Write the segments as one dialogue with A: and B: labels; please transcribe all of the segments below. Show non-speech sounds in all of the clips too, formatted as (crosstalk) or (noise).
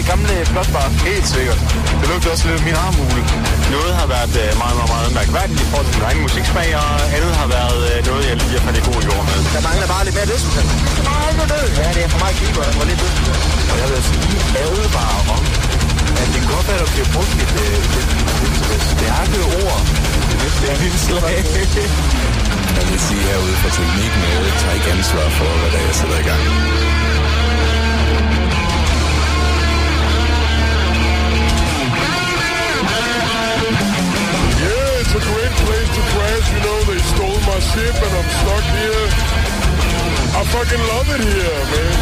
A: det gamle flotbar?
B: Helt sikkert. Det lugter også lidt af min armhule.
A: Noget har været øh, meget, meget, meget mærkværdigt i forhold til min egen musiksmag, og andet har været øh, noget, jeg lige har faldet i god jord med.
C: Der mangler bare lidt mere dødsmusik. Der mangler det. Ja, det er for meget keeper og lidt dødsmusik.
A: Og jeg vil sige, advare om, at det godt være, at der bliver brugt et, øh, et, et, et stærke ord i næste indslag.
B: Jeg vil sige herude fra teknikken, at jeg tager ikke ansvar for, hvad der er, jeg sætter i gang.
D: Great place to crash. You know, they stole my ship and I'm stuck here. I fucking love it here, man.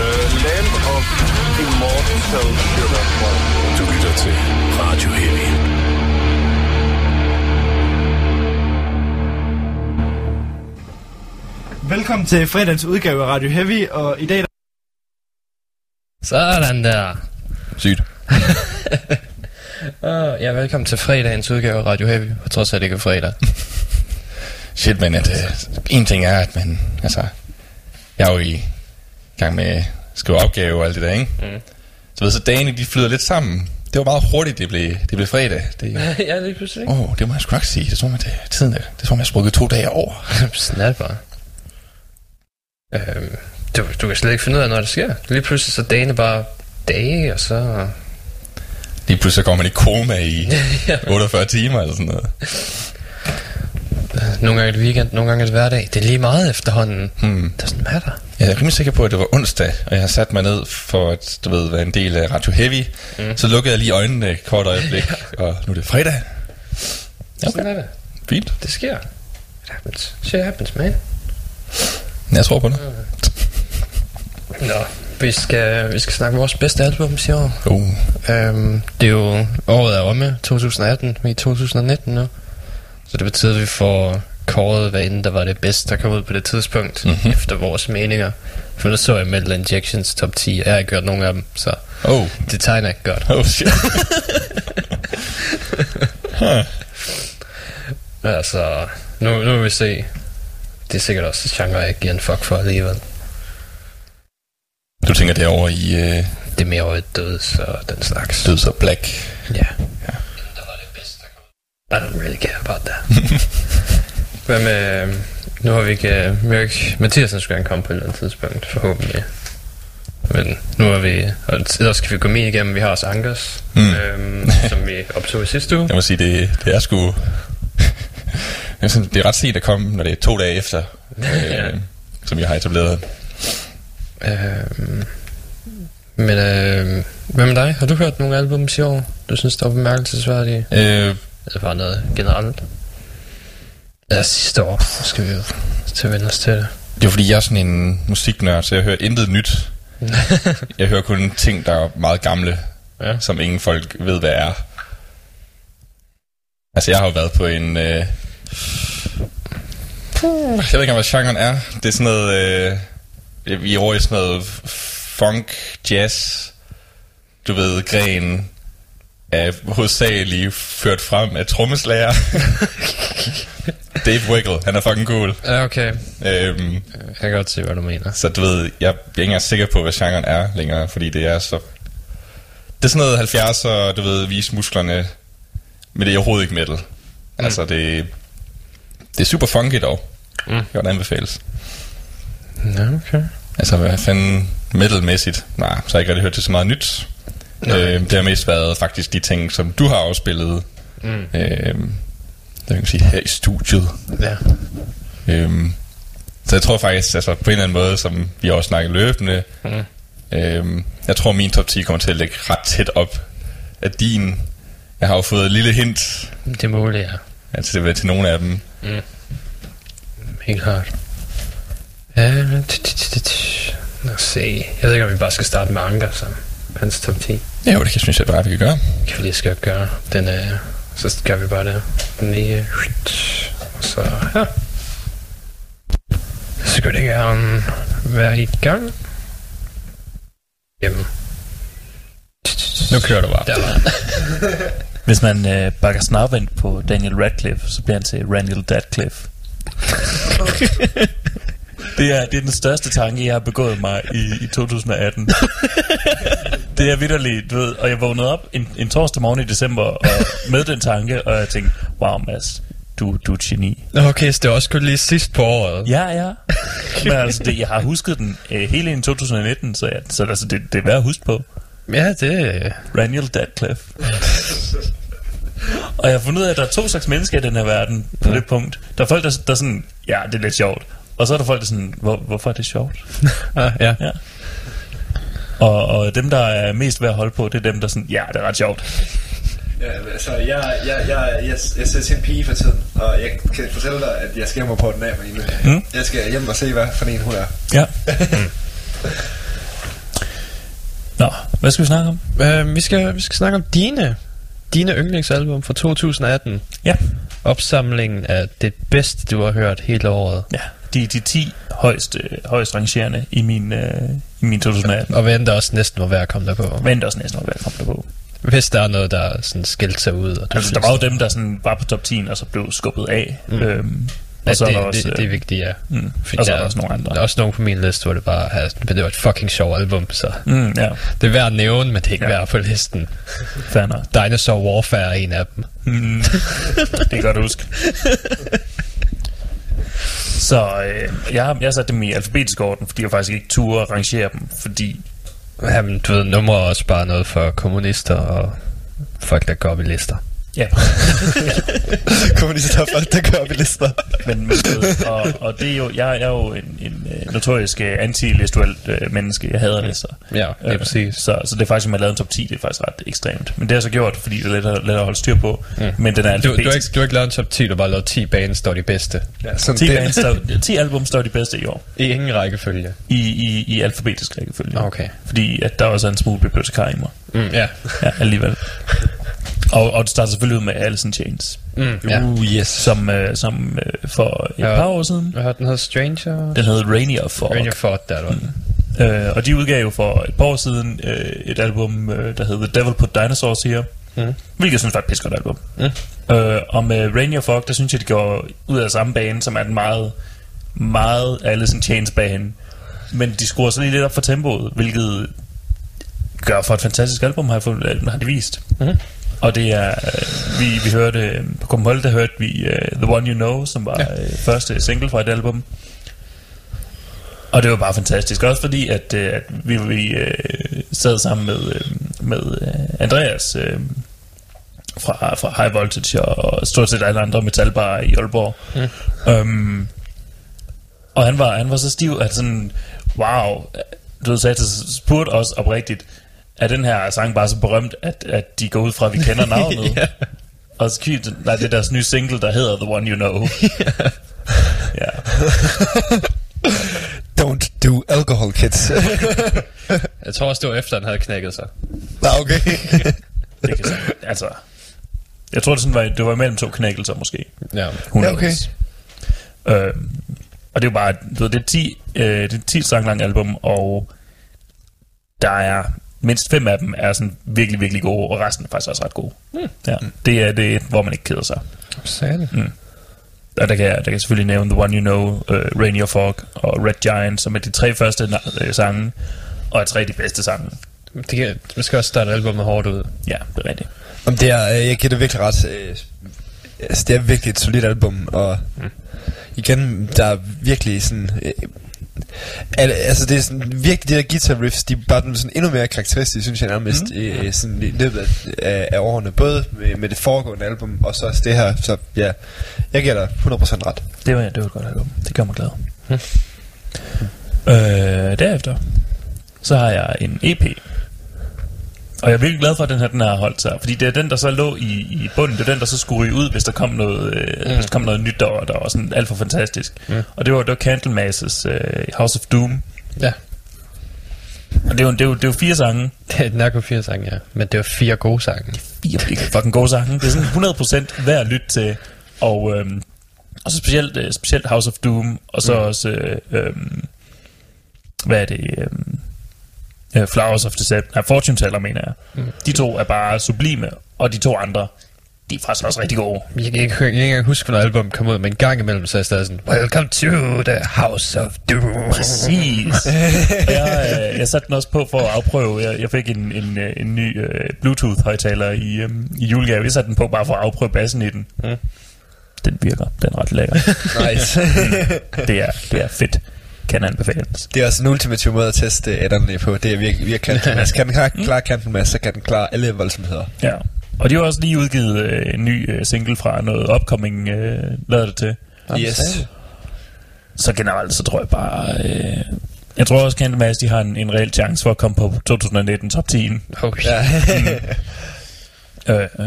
A: Uh, land of immortal sugar.
B: Du lytter til Radio Heavy.
E: Velkommen til fredagens udgave af Radio Heavy, og i dag der
F: Sådan der.
B: Sygt. (laughs)
F: Uh, ja, velkommen til fredagens udgave af Radio Heavy, på trods af, at det ikke er fredag. (laughs)
B: Shit, men at, uh, en ting er, at man, altså, jeg er jo i gang med at skrive opgave og alt det der, ikke? Mm. Så ved så dagene, de flyder lidt sammen. Det var meget hurtigt, det blev, det blev fredag. Det, (laughs)
F: ja, lige pludselig.
B: Åh, oh, det må jeg sgu nok sige. Det tror man, det, tiden er, det tror man, jeg sprukket to dage over.
F: Er (laughs) bare. Øhm, du, du kan slet ikke finde ud af, når det sker. Lige pludselig så dagene bare dage, og så...
B: Lige pludselig går man i koma i (laughs)
F: ja.
B: 48 timer eller sådan noget.
F: Nogle gange er det weekend, nogle gange er det hverdag. Det er lige meget efterhånden.
B: Hmm.
F: Det er sådan matter.
B: Jeg er rimelig sikker på, at det var onsdag, og jeg har sat mig ned for at du ved, være en del af Radio Heavy. Mm. Så lukkede jeg lige øjnene et kort øjeblik, (laughs) og nu er det fredag.
F: Okay. Sådan er det.
B: Fint.
F: Det sker. It happens. Shit happens, man.
B: Jeg tror på det.
F: Nå, vi skal, vi skal snakke vores bedste album i år.
B: Uh.
F: Øhm, det er jo året er omme, 2018, vi er i 2019 nu. Så det betyder, at vi får kåret, hvad end der var det bedste, der kom ud på det tidspunkt,
B: Mhm.
F: mm-hmm. efter vores meninger. For nu så jeg Metal Injections top 10, jeg har ikke gjort nogen af dem, så
B: Oh.
F: det tegner ikke godt.
B: Oh shit.
F: Altså, nu, nu vil vi se. Det er sikkert også genre, jeg giver en fuck for alligevel.
B: Du tænker derovre i uh,
F: Det er mere over et døds og den slags.
B: Døds og Black.
F: Ja. ja. I don't really care about that. (laughs) Hvad med... øhm, Nu har vi ikke... Uh, Mørk Mathiasen skulle gerne komme på et eller andet tidspunkt, forhåbentlig. Men nu har vi... Og ellers skal vi gå med igennem. Vi har også Ankers,
B: Mm.
F: øhm, som vi optog i sidste uge.
B: Jeg må sige, det, det er sgu... (laughs) Det er ret sent at komme, når det er to dage efter, (laughs)
F: Ja.
B: øh, som jeg har etableret.
F: Øhm, men øh, hvad med dig? Har du hørt nogle album i år, du synes, der var bemærkelsesværdige?
B: Øh,
F: Eller bare noget generelt? Ja, sidste år. Så skal vi jo til os til det.
B: det er fordi, jeg er sådan en musiknørd, så jeg hører intet nyt. (laughs) Jeg hører kun ting, der er meget gamle,
F: Ja.
B: som ingen folk ved, hvad er. Altså, jeg har jo været på en... Øh, jeg ved ikke, hvad genren er. Det er sådan noget... Øh, vi er over i sådan noget funk, jazz, du ved, gren er hovedsageligt ført frem af trommeslager. (laughs) Dave Wiggle, han er fucking cool.
F: Ja, okay.
B: Øhm,
F: Jeg kan godt se, hvad du mener.
B: så du ved, jeg, jeg er ikke engang sikker på, hvad genren er længere, fordi det er så... Det er sådan noget 70'er, du ved, vise musklerne, men det er overhovedet ikke metal. Mm. Altså, det, det er super funky dog.
F: Mm.
B: Det kan anbefales.
F: Ja, okay.
B: Altså, hvad fanden metalmæssigt? Nej, så har jeg ikke rigtig hørt til så meget nyt.
F: Nej.
B: Øh, det har mest været faktisk de ting, som du har afspillet.
F: Mm.
B: Øh, det kan sige her i studiet.
F: Ja.
B: Øhm, så jeg tror faktisk, altså på en eller anden måde, som vi også snakket løbende,
F: Mm.
B: øhm, jeg tror min top 10 kommer til at ligge ret tæt op af din. Jeg har jo fået et lille hint
F: Det er muligt, ja.
B: altså det vil til nogle af dem.
F: Helt klart. Ja, t- t- t- t- lad os se. Jeg ved ikke, om vi bare skal starte med Anker som hans top 10.
B: Ja, jo, det kan, synes jeg bare, vi kan gøre.
F: kan vi lige skal gøre. Den er, så gør vi bare det. Lige, og så her. Så skal det gerne være i gang. Jamen.
B: Nu kører du bare.
F: Der var den. (laughs)
G: Hvis man øh, bakker snarvendt på Daniel Radcliffe, så bliver han til Randall Dadcliffe. (laughs) det, er, det er den største tanke, jeg har begået mig i, i 2018. (laughs) det er vidderligt, du ved. Og jeg vågnede op en, en torsdag morgen i december og med den tanke, og jeg tænkte, wow Mads, du, du er geni.
F: Okay, så det var også kun lige sidst på året.
G: Ja, ja. Men altså, det, jeg har husket den øh, hele i 2019, så, ja, så altså, det, det er værd at huske på.
F: Ja, det...
G: Raniel Dadcliffe. og jeg har fundet ud af, at der er to slags mennesker i den her verden på det punkt. Der er folk, der, der er sådan, ja, det er lidt sjovt. Og så er der folk, der er sådan, Hvor, hvorfor er det sjovt? (laughs)
F: Ah, ja.
G: Ja. Og, og dem, der er mest værd at holde på, det er dem, der er sådan, ja, det er ret sjovt.
H: Ja, altså, jeg, jeg, jeg, jeg, jeg ser til en pige for tiden, og jeg kan fortælle dig, at jeg skal hjem og på den af med hende.
G: Mm.
H: Jeg skal hjem og se, hvad for en hun er.
G: Ja. (laughs) Nå, hvad skal vi snakke om?
F: Uh, vi, skal, vi skal snakke om dine, dine yndlingsalbum fra 2018.
G: Ja.
F: Opsamlingen af det bedste, du har hørt hele året.
G: Ja, de, de 10 højst, øh, højst rangerende i min, øh, i min 2018.
F: Og hvem der også næsten var værd at komme der på.
G: Men der også næsten var værd at komme der på.
F: Hvis der er noget, der sådan skilt sig ud. Og
G: Altså, der var jo dem, der sådan var på top 10, og så blev skubbet af. Mm. Øhm, og
F: Ja,
G: så er
F: det,
G: der også...
F: det, det er vigtigt, ja.
G: Mm.
F: Fordi
G: Og så er
F: der
G: der også nogle andre.
F: Der er også nogle på min liste, hvor det bare har, det var et fucking sjovt album, så
G: Mm, ja,
F: det er værd at nævne, men det er ikke
G: Ja.
F: ja. værd på listen.
G: fair nok.
F: Dinosaur Warfare er en af dem.
G: Mm, (laughs) det kan godt huske. Så øh, jeg, har- jeg har sat dem i alfabetisk orden, fordi jeg faktisk ikke turde at rangere dem, fordi...
F: Jamen, du ved, numre er også bare noget for kommunister og folk, der går op i lister.
G: Ja, (laughs)
H: Kommunister folk, der gør op i lister.
G: men, men og, og det er jo, jeg, jeg er jo en, en øh, notorisk øh, anti-listuelt øh, menneske. Jeg hader lister.
F: Ja, det er
G: Øh,
F: præcis.
G: Så, så det er faktisk, at man lavet en top 10, det er faktisk ret ekstremt. Men det har jeg så gjort, fordi det er let at, let at holde styr på. Mm. Men den er
F: Du, du, har ikke, du har ikke lavet en top 10, du har bare lavet 10 bands, der er de bedste.
H: Ja, sådan
G: 10,
H: det.
G: bands, der, 10 album står de bedste i år.
F: I ingen rækkefølge.
G: I, i, i alfabetisk rækkefølge.
F: Okay.
G: Fordi at der også er en smule bibliotekar i mig.
F: Mm, ja.
G: Ja, alligevel. (laughs) Og, og det starter selvfølgelig ud med Alice in Chains,
F: Mm, ja.
H: Uh, yes.
G: som, øh, som øh, for et
F: Ja.
G: par år siden,
F: Hvad den hedder? Stranger?
G: den hed Rainier for
F: Rainier Ford, der er der.
G: Øh, og de udgav jo for et par år siden øh, et album, øh, der hed The Devil Put Dinosaurs Here.
F: Mhm.
G: Hvilket jeg synes var et pissegodt album.
F: Mm.
G: Øh, og med Rainier Fog, der synes jeg, de går ud af samme bane, som er den meget, meget Alice in Chains bane. Men de skruer så lige lidt op for tempoet, hvilket gør for et fantastisk album, har, jeg fået, har de vist.
F: Mhm.
G: Og det er, øh, vi, vi hørte, øh, på Copenhagen, der hørte vi uh, The One You Know, som var ja. øh, første single fra et album. Og det var bare fantastisk. Også fordi, at, øh, at vi, vi øh, sad sammen med, øh, med øh, Andreas øh, fra, fra High Voltage og stort set alle andre metalbarer i Aalborg. Mm. Um, og han var, han var så stiv, at sådan, wow, du sagde spurgte os oprigtigt, er den her sang bare så berømt, at, at de går ud fra, at vi kender (laughs) navnet?
F: Ja.
G: Og så nej, det er deres nye single, der hedder The One You Know. (laughs) ja. (laughs)
H: Don't do alcohol, kids.
F: Jeg tror også, det var efter, den havde knækket sig.
H: Nå, okay.
G: Det kan, så- altså, jeg tror, det, sådan var, det var mellem to knækkelser måske.
F: Ja.
H: Ja, okay.
G: Øhm, og det er jo bare, du ved, det er 10, øh, det er 10 sang lang album, og der er mindst fem af dem er sådan virkelig, virkelig gode, og resten er faktisk også ret gode. Mm. Ja, det er det, er et, hvor man ikke keder sig.
F: Sådan.
G: Og der kan jeg, der kan jeg selvfølgelig nævne The One You Know, uh, Rainier Fog og Red Giant, som er de tre første na- øh, sange, og er tre af de bedste sange.
F: Det kan, man skal også starte albumet hårdt ud.
G: Ja, det er rigtigt.
H: Om det er, øh, jeg giver det virkelig ret. øh, Altså, det er virkelig et solidt album, og igen, der er virkelig sådan... Al- altså, det er sådan virkelig de der guitar riffs, de er bare sådan endnu mere karakteristiske, synes jeg nærmest, mm. i, sådan, i løbet af, af, af årene. Både med, med det foregående album, og så også det her. Så ja, jeg giver dig 100% ret.
G: Det var, det var et godt album. Det gør mig glad. øh, derefter, så har jeg en EP. Og jeg er virkelig glad for, at den her den har holdt sig. Fordi det er den, der så lå i, i bunden. Det er den, der så skulle ryge ud, hvis der kom noget, øh, mm. hvis der kom noget nyt, der var, der var sådan alt for fantastisk. Mm. Og det var, det var Candlemasses øh, House of Doom.
F: Ja.
G: Og det er jo, det er jo, det er jo fire sange. (laughs)
F: Det er narko 4 sange, ja. Men det var fire gode sange.
G: Fire fucking gode sange. Det er sådan 100% værd at lytte til. Og, øhm, og så specielt, øh, specielt House of Doom. Og så mm. også... Øh, øhm, hvad er det? Øhm, øh, Flowers of Deception. Nej, Fortune Teller, mener jeg. Mm. De to er bare sublime. Og de to andre de er faktisk også rigtig gode.
F: Jeg kan ikke, jeg kan ikke huske, hvornår album kom ud, men en gang imellem, så er jeg stadig sådan, Welcome to the House of Doom.
G: Præcis. (laughs) jeg, øh, jeg satte den også på for at afprøve. Jeg, jeg fik en, en, øh, en ny øh, Bluetooth-højtaler i, øh, i julegave. Jeg satte den på bare for at afprøve bassen i den.
F: Mm.
G: Den virker. Den er ret lækker. (laughs)
H: Nice. (laughs)
G: det, er, det er fedt. Kan anbefales.
H: det er også en ultimativ måde at teste adderne på. Det er virkelig, virkelig kantelmasse. (laughs) Kan den klare, klare kantelmasse, så kan den klare alle voldsomheder.
G: Ja. Og de har også lige udgivet øh, en ny øh, single fra noget upcoming, øh, lader det til.
H: Yes.
G: Så generelt, så tror jeg bare... Øh, jeg tror også, Candlemass, de har en, en reel chance for at komme på 2019 top 10.
F: Oh, shit.
H: Ja. (laughs)
G: Øh, øh,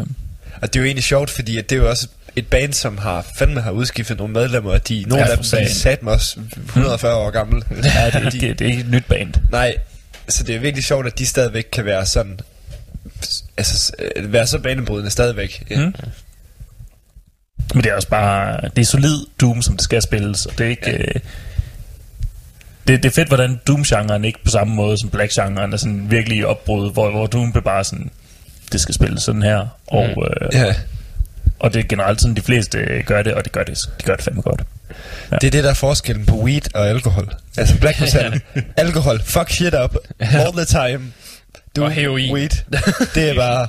H: og det er jo egentlig sjovt, fordi at det er jo også et band, som har fandme har udskiftet nogle medlemmer, og de, nogle
G: Ja,
H: af dem de er satme også 140 år gamle.
G: ja, det, er (laughs) ikke, det er ikke et nyt band.
H: Nej, så det er virkelig sjovt, at de stadigvæk kan være sådan, altså øh, være så banebrydende stadigvæk. Ja.
G: Mm. Men det er også bare... Det er solid Doom, som det skal spilles, og det er ikke... Ja. Øh, det, det er fedt, hvordan Doom-genren ikke på samme måde som Black-genren er sådan virkelig i opbrud, hvor, hvor Doom bare sådan, det skal spilles sådan her, og,
F: Mm.
G: øh,
H: Ja.
G: Og det er generelt sådan, de fleste øh, gør det, og det gør det, de gør det fandme godt.
H: Det er det, der er forskellen på weed og alkohol. Altså black metal, (laughs) alkohol, fuck shit up, all the time. Du,
F: Og heroin.
H: Weed, det er bare,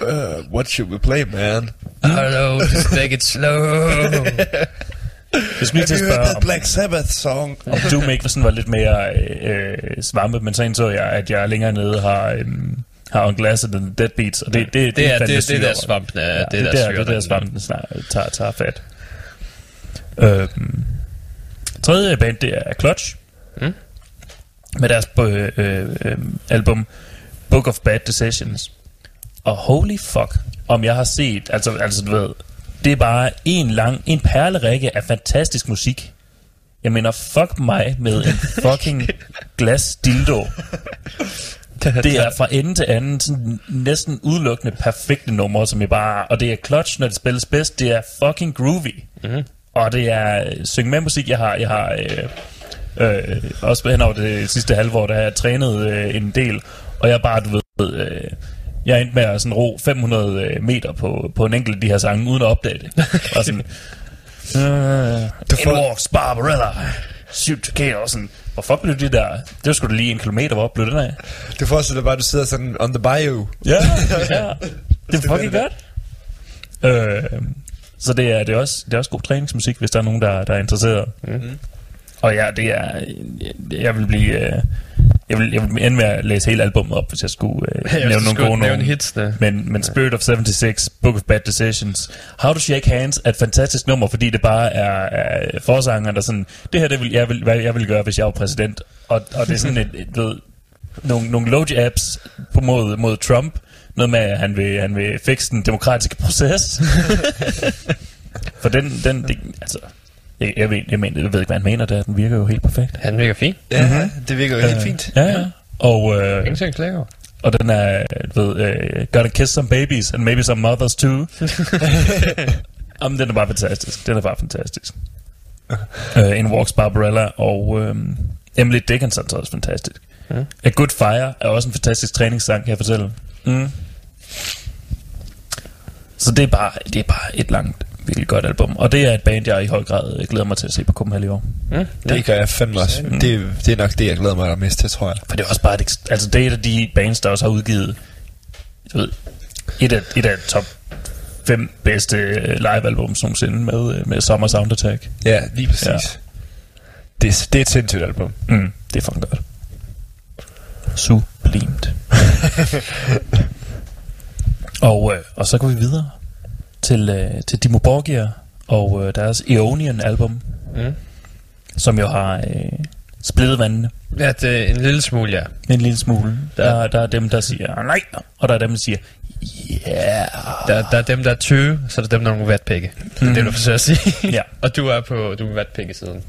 H: uh, what should we play, man?
F: Hello, just take it slow.
H: Have you heard
G: spørge, om,
H: Black Sabbath song?
G: om Doom ikke sådan var lidt mere øh, øh, svampe, men så indså jeg, at jeg længere nede har... Øh, har on Glass and the Deadbeats, og det, det,
F: Det er
G: fandme
F: det, det
G: syre
F: der svampen, ja,
G: Ja,
F: det, er der,
G: der, det der svampen tager, tager fat. Øhm, tredje band, det er Clutch.
F: Mm.
G: Med deres øh, øh, øh, album Book of Bad Decisions. Og holy fuck, om jeg har set, altså, altså du ved, det er bare en lang, en perlerække af fantastisk musik. Jeg mener, fuck mig med en (laughs) fucking glas dildo. (laughs) Det er fra ende til anden sådan næsten udelukkende perfekte numre, som jeg bare... Og det er clutch, når det spilles bedst. Det er fucking groovy.
F: Mhm.
G: Og det er syng med musik. Jeg har, jeg har øh, øh, også hen over det sidste halve år, der har jeg trænet øh, en del. Og jeg bare, du ved... Øh, jeg er endt med at sådan ro 500 øh, meter på, på en enkelt af de her sange, uden at opdage det. Og sådan... (laughs) Øh,
H: Du
G: in walks Barbarella. Shoot to kill. Og sådan, hvor fuck blev det der? Det var sgu da lige en kilometer, hvor blev den af?
H: Du forestiller dig bare, at du sidder sådan on the bayou.
G: Ja, (laughs) ja. Det er fucking godt. Øh, så det er, det, er også, det er også god træningsmusik, hvis der er nogen, der, der er interesseret. Mm-hmm. Og ja, det er... Jeg vil blive... øh, Jeg vil, jeg vil ende med at læse hele albummet op, hvis jeg skulle øh, (laughs)
F: Ja,
G: nævne nogle gode
F: nævne
G: nogle.
F: hitsene.
G: Men, men Spirit of 76, Book of Bad Decisions, How to Shake Hands er et fantastisk nummer, fordi det bare er, er forsangeren, der sådan, det her det vil, jeg vil, hvad jeg ville gøre, hvis jeg var præsident. Og, og det er sådan et, et ved, nogle, nogle logi-apps på mod, mod Trump, noget med, at han vil, han vil fikse den demokratiske proces. (laughs) For den, den det, altså, jeg, jeg, ved, jeg, mener, jeg ved ikke, hvad han mener der. Den virker jo helt perfekt.
F: Ja, den virker fint.
H: Ja, mm-hmm. det virker jo helt fint.
G: Ja, ja. Og, øh,
F: Ingenting at klage over.
G: og den er, du ved, øh, Gotta kiss some babies, and maybe some mothers too. (laughs) Jamen, den er bare fantastisk. Den er bare fantastisk. uh, In Walks Barbarella, og øh, Emily Dickinson er også fantastisk.
F: Mm.
G: A Good Fire er også en fantastisk træningssang, kan jeg fortælle. Mm. Så det er, bare, det er bare et langt, virkelig godt album. Og det er et band, jeg i høj grad glæder mig til at se på Copenhagen i år.
F: Mm.
H: Det gør jeg fandme også. Det, det er nok det, jeg glæder mig allermest til, tror jeg.
G: For det er også bare et, altså det er et af de bands, der også har udgivet du ved, et af, et af top fem bedste øh, live-albums nogensinde med, øh, med Summer Sound Attack.
H: Ja, lige præcis.
G: Ja.
H: Ja. Det, det er et sindssygt album.
G: Mm, det er fucking godt. Sublimt. (laughs) og, øh, og så går vi videre til, øh, til Dimo Borgia og øh, deres Eonian album,
F: Mm.
G: som jo har øh, splittet vandene
F: Ja, det er en lille smule, ja.
G: en lille smule. Der, der er dem, der siger nej, og der er dem, der siger yeah.
F: Der, der er dem, der er 20, så er der dem, der er nogle vatpikke. Det er det, du forsøger at sige.
G: Ja. (laughs)
F: Og du er på, du er vatpikke-siden.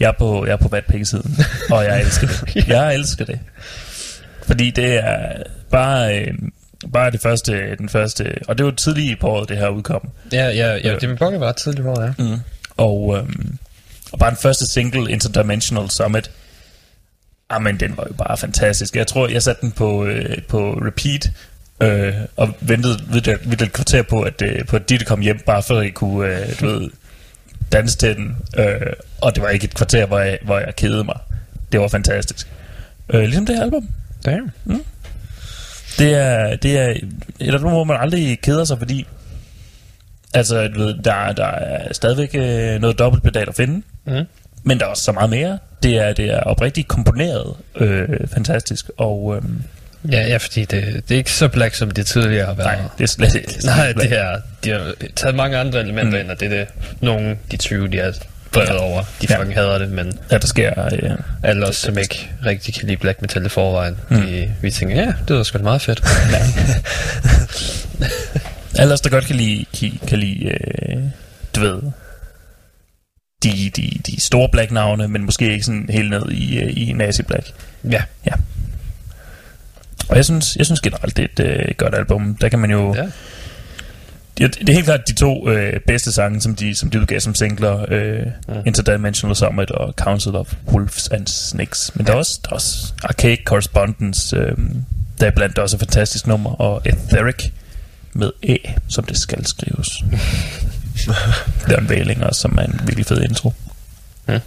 G: Jeg er på, jeg er på vatpikke-siden, (laughs) og jeg elsker det. Jeg elsker det. Fordi det er bare, øh, bare det første, den første, og det var tidligt på året, det her udkom.
F: Ja, ja, ja. Det min pokke var tidligt på, ja.
G: Mm. Og, øhm, og bare den første single, Interdimensional Summit, Jamen, den var jo bare fantastisk. Jeg tror, jeg satte den på, øh, på repeat øh, og ventede ved et, kvarter på, at, øh, på at Ditte kom hjem, bare for at I kunne øh, du ved, danse til den. Øh, og det var ikke et kvarter, hvor jeg, hvor jeg kedede mig. Det var fantastisk. Øh, ligesom det her album.
F: Damn.
G: Det er, det er et album, hvor man aldrig keder sig, fordi altså, du ved, der, der er stadigvæk øh, noget dobbeltpedal at finde,
F: Mhm.
G: men der er også så meget mere. Det er, det er oprigtigt komponeret øh, fantastisk, og øh,
F: Ja, ja, fordi det, det er ikke så black, som det tidligere har været.
G: nej, det er slet ikke.
F: Nej, det er, de har taget mange andre elementer
G: Mm.
F: mm. ind, og det er det, nogle, de 20, de har brevet
G: Ja.
F: ja. over. De
G: Ja.
F: fucking hader det, men
G: Ja, der sker... Øh,
F: alle os, som ikke rigtig kan lide black metal i forvejen,
G: Mm.
F: de, vi tænker, ja, det var sgu da meget fedt. (laughs) (laughs)
G: alle os, der godt kan lide, kan, lide øh, du ved, de, de, de store black-navne, men måske ikke sådan helt ned i, øh, i nazi-black.
F: ja,
G: Og jeg synes, jeg synes generelt, det er et øh, godt album. Der kan man jo...
F: ja.
G: Det, er helt klart de to øh, bedste sange, som de, som de udgav som singler. Øh,
F: Mm.
G: Interdimensional Summit og Council of Wolves and Snakes. Men der er også, der er også Arcade Correspondence, øh, der er blandt også et fantastisk nummer, og Etheric med E, som det skal skrives. det er en væling også, som er en virkelig fed intro.
F: Mm.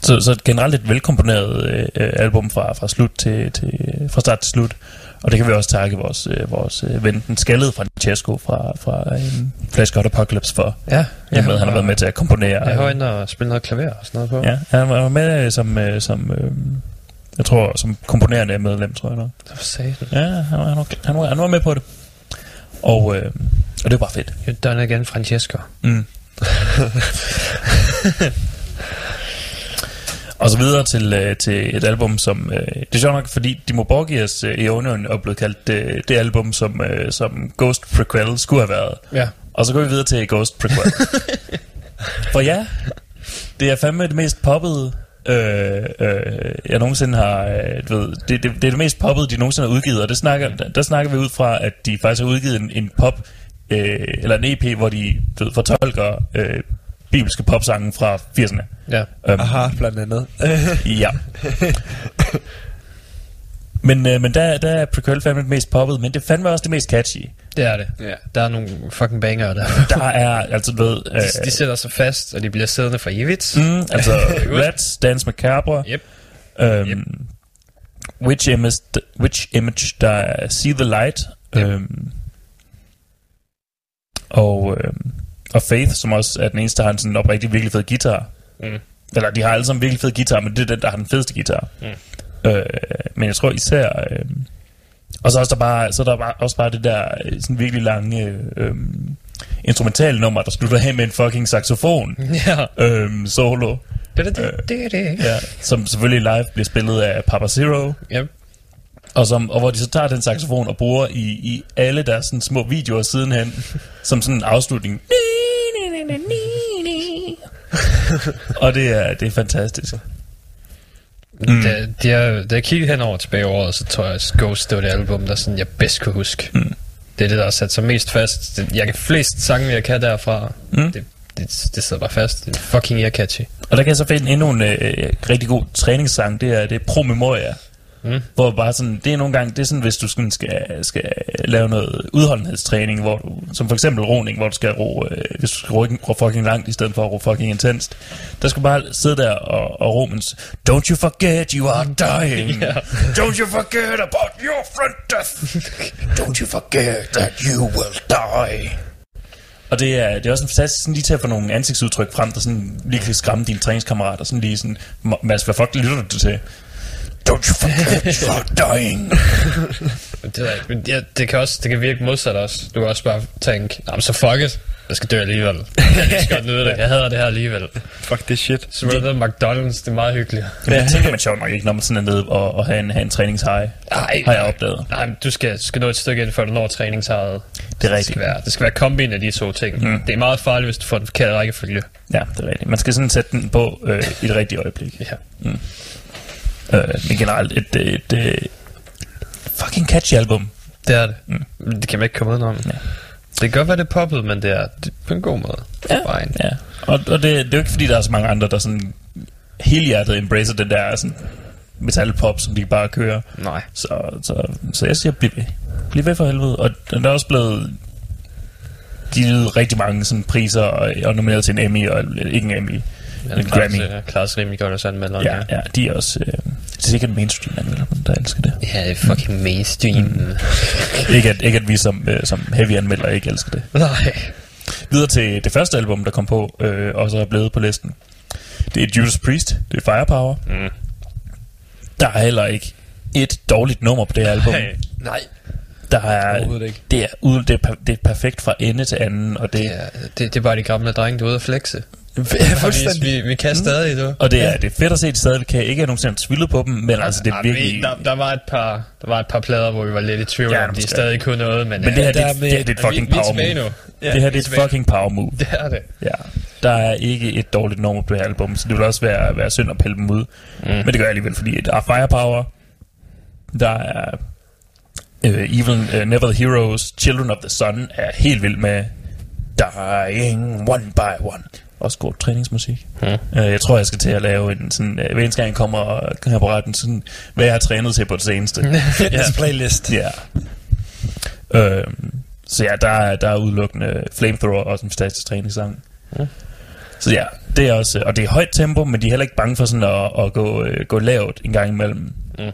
G: Så, så generelt et velkomponeret øh, album fra, fra, slut til, til, fra start til slut. Og det kan vi også takke vores, øh, vores øh, ven, den skaldede Francesco fra, fra øh, Flash God Apocalypse for.
F: Ja,
G: Ja, med, han har været med til at komponere.
F: Jeg har
G: øh,
F: og spille noget klaver og sådan noget på.
G: Ja, han var med øh, som, øh, som øh, jeg tror, som komponerende medlem, tror jeg nok.
F: Det var satan.
G: Ja, han var, han var, han var, han var med på det. Og, øh, og det var bare fedt.
F: You're done again, Francesco.
G: Mm. (laughs) og så videre til, øh, til et album, som... Øh, det er sjovt nok, fordi Dimo Borgias øh, Eonion er blevet kaldt øh, det album, som, øh, som Ghost Prequel skulle have været.
F: Ja.
G: Og så går vi videre til Ghost Prequel. (laughs) For ja, det er fandme det mest poppede, øh, øh, jeg nogensinde har, øh, du ved, det, det, det er det mest poppede, de nogensinde har udgivet, og det snakker, der, der snakker vi ud fra, at de faktisk har udgivet en, en pop, øh, eller en EP, hvor de du ved, fortolker øh, bibelske popsange fra 80'erne.
F: Ja.
G: Um,
H: Aha, blandt andet. (laughs)
G: Ja. Men, øh, men der, der er Prequel fandme det mest poppet, men det fandme også det mest catchy.
F: Det er det.
H: Ja.
F: Der er nogle fucking banger der. (laughs)
G: Der er, altså du ved... Øh,
F: De, de sætter sig fast, og de bliver siddende for evigt.
G: mm, altså (laughs) Rats, Dance Macabre,
F: Yep.
G: Um,
F: Yep.
G: which, image, which image, der er See the Light,
F: Yep.
G: um, og, øhm, og Faith, som også er den eneste, der har en sådan oprigtig virkelig fed guitar.
F: Mm.
G: Eller de har alle sammen virkelig fed guitar, men det er den, der har den fedeste guitar.
F: Mm.
G: Øh, men jeg tror især... Øh, og så er der bare, så er der bare, også bare det der øh, sådan virkelig lange øh, øh, instrumentale nummer, der slutter hen med en fucking saxofon (laughs)
F: Ja.
G: øh, solo.
F: Det det, det det.
G: Ja, som selvfølgelig live bliver spillet af Papa Zero.
F: Yep.
G: Og, som, og hvor de så tager den saxofon og bruger i, i alle deres sådan, små videoer sidenhen, som sådan en afslutning. (laughs) og det er, det er fantastisk.
F: Mm. Da, de har, da jeg kiggede henover tilbage året, så tror jeg, at Ghost, det var det album, der sådan, jeg bedst kunne huske.
G: Mm.
F: Det er det, der har sat sig mest fast. Det, jeg kan flest sange, jeg kan derfra.
G: Mm.
F: Det, det, det sidder bare fast. Det er fucking ear catchy.
G: Og der kan jeg så finde endnu en øh, rigtig god træningssang, det er, det er Pro Memoria.
F: Mm.
G: Hvor bare sådan, det er nogle gange, det er sådan, hvis du sådan skal, skal lave noget udholdenhedstræning, hvor du, som for eksempel roning, hvor du skal ro, øh, hvis du skal ro, ro fucking langt, i stedet for at ro fucking intenst. Der skal bare sidde der og, og ro, mens, don't you forget you are dying.
F: Ja.
G: Don't you forget about your friend death. Don't you forget that you will die. Og det er, det er også en fantastisk sådan lige til at få nogle ansigtsudtryk frem, der sådan lige kan skræmme dine træningskammerater, sådan lige sådan, Mads, hvad fuck lytter du til? Don't you forget (laughs) you're dying.
F: Det, ikke, men ja, det kan også det kan virke modsat også. Du kan også bare tænke, nah, så fuck it. Jeg skal dø alligevel. Jeg kan så godt nyde det. Jeg hader det her alligevel.
H: Fuck det shit.
F: Så det McDonald's, det er meget hyggeligt.
G: Men det tænker man sjovt nok ikke, når man sådan er nede og, og have en, have en træningshej.
F: Ej,
G: Har jeg opdaget.
F: Nej, men du skal, du skal nå et stykke ind, før du når træningshavet.
G: Det er
F: Det
G: rigtigt.
F: skal være, det skal være kombin af de to ting.
G: Mm.
F: Mm. Det er meget farligt, hvis du får den forkerte rækkefølge.
G: Ja, det er rigtigt. Man skal sådan sætte den på øh, i det rigtige øjeblik.
F: Ja.
G: Øh, men generelt et, et, et, et fucking catchy album.
F: Det er det.
G: Mm.
F: Det kan man ikke komme udenom.
G: Ja.
F: Det kan godt være, det er poppet, men det er, det er på en god måde.
G: Ja.
F: Fine.
G: Ja. Og, og det, det er jo ikke fordi, der er så mange andre, der sådan helhjertet embracer den der sådan metalpop, som de bare kører.
F: Nej.
G: Så, så, så jeg siger, bliv ved. bliv ved for helvede. Og den er også blevet givet rigtig mange sådan, priser og, og nomineret til en Emmy, og ikke en Emmy,
F: Ja,
G: en Grammy.
F: Klares, klares rimelig godt også anmelderen.
G: Ja, ja, de er også... Øh, det er sikkert mainstream anmelder, der elsker det.
F: Ja, det er fucking mainstream. Mm.
G: Ikke at, ikke at vi som, øh, som heavy anmelder ikke elsker det.
F: Nej.
G: Videre til det første album, der kom på, øh, og så er blevet på listen. Det er Judas Priest, det er Firepower.
F: Mm.
G: Der er heller ikke et dårligt nummer på det her album.
H: Nej,
G: Der er,
H: ikke.
G: det, er, det, er, det er perfekt fra ende til anden, og det,
F: Ja, det, det er bare de gamle drenge, der er ude at flexe.
H: Fuldstændig.
F: Vi, vi kan stadig, du.
G: og det, er, det er fedt at se, at de stadig kan. Ikke at nogensinde tvivlet på dem, men altså det er virkelig...
F: vi- Der, der, var et par, der var et par plader, hvor vi var lidt i tvivl
G: Ja,
F: om, de stadig kunne noget, men,
G: Men det her, det,
H: der
G: er- det,
H: med-
G: det er et fucking
F: vi, vi er
G: power
F: tilbage
G: move. Det her det er et fucking power move.
F: Det er det.
G: Ja, der er ikke et dårligt nummer på det her album, så det vil også være, være synd at pille dem ud. Mm. Men det gør jeg alligevel, fordi der er Firepower, der er uh, Even uh, Never the Heroes, Children of the Sun er helt vild med Dying One by One. Også god træningsmusik.
F: Mm.
G: Uh, jeg tror, jeg skal til at lave en sådan, uh, hver eneste gang jeg kommer her på retten, sådan, hvad jeg har trænet til på det seneste. (laughs)
H: Fitness playlist.
G: Ja. Øhm, så ja, der er, der er udelukkende Flamethrower, også en fantastisk træningssang.
F: Ja.
G: Så ja, det er også, og det er højt tempo, men de er heller ikke bange for sådan at, at gå, øh, gå lavt en gang imellem.
F: Mm.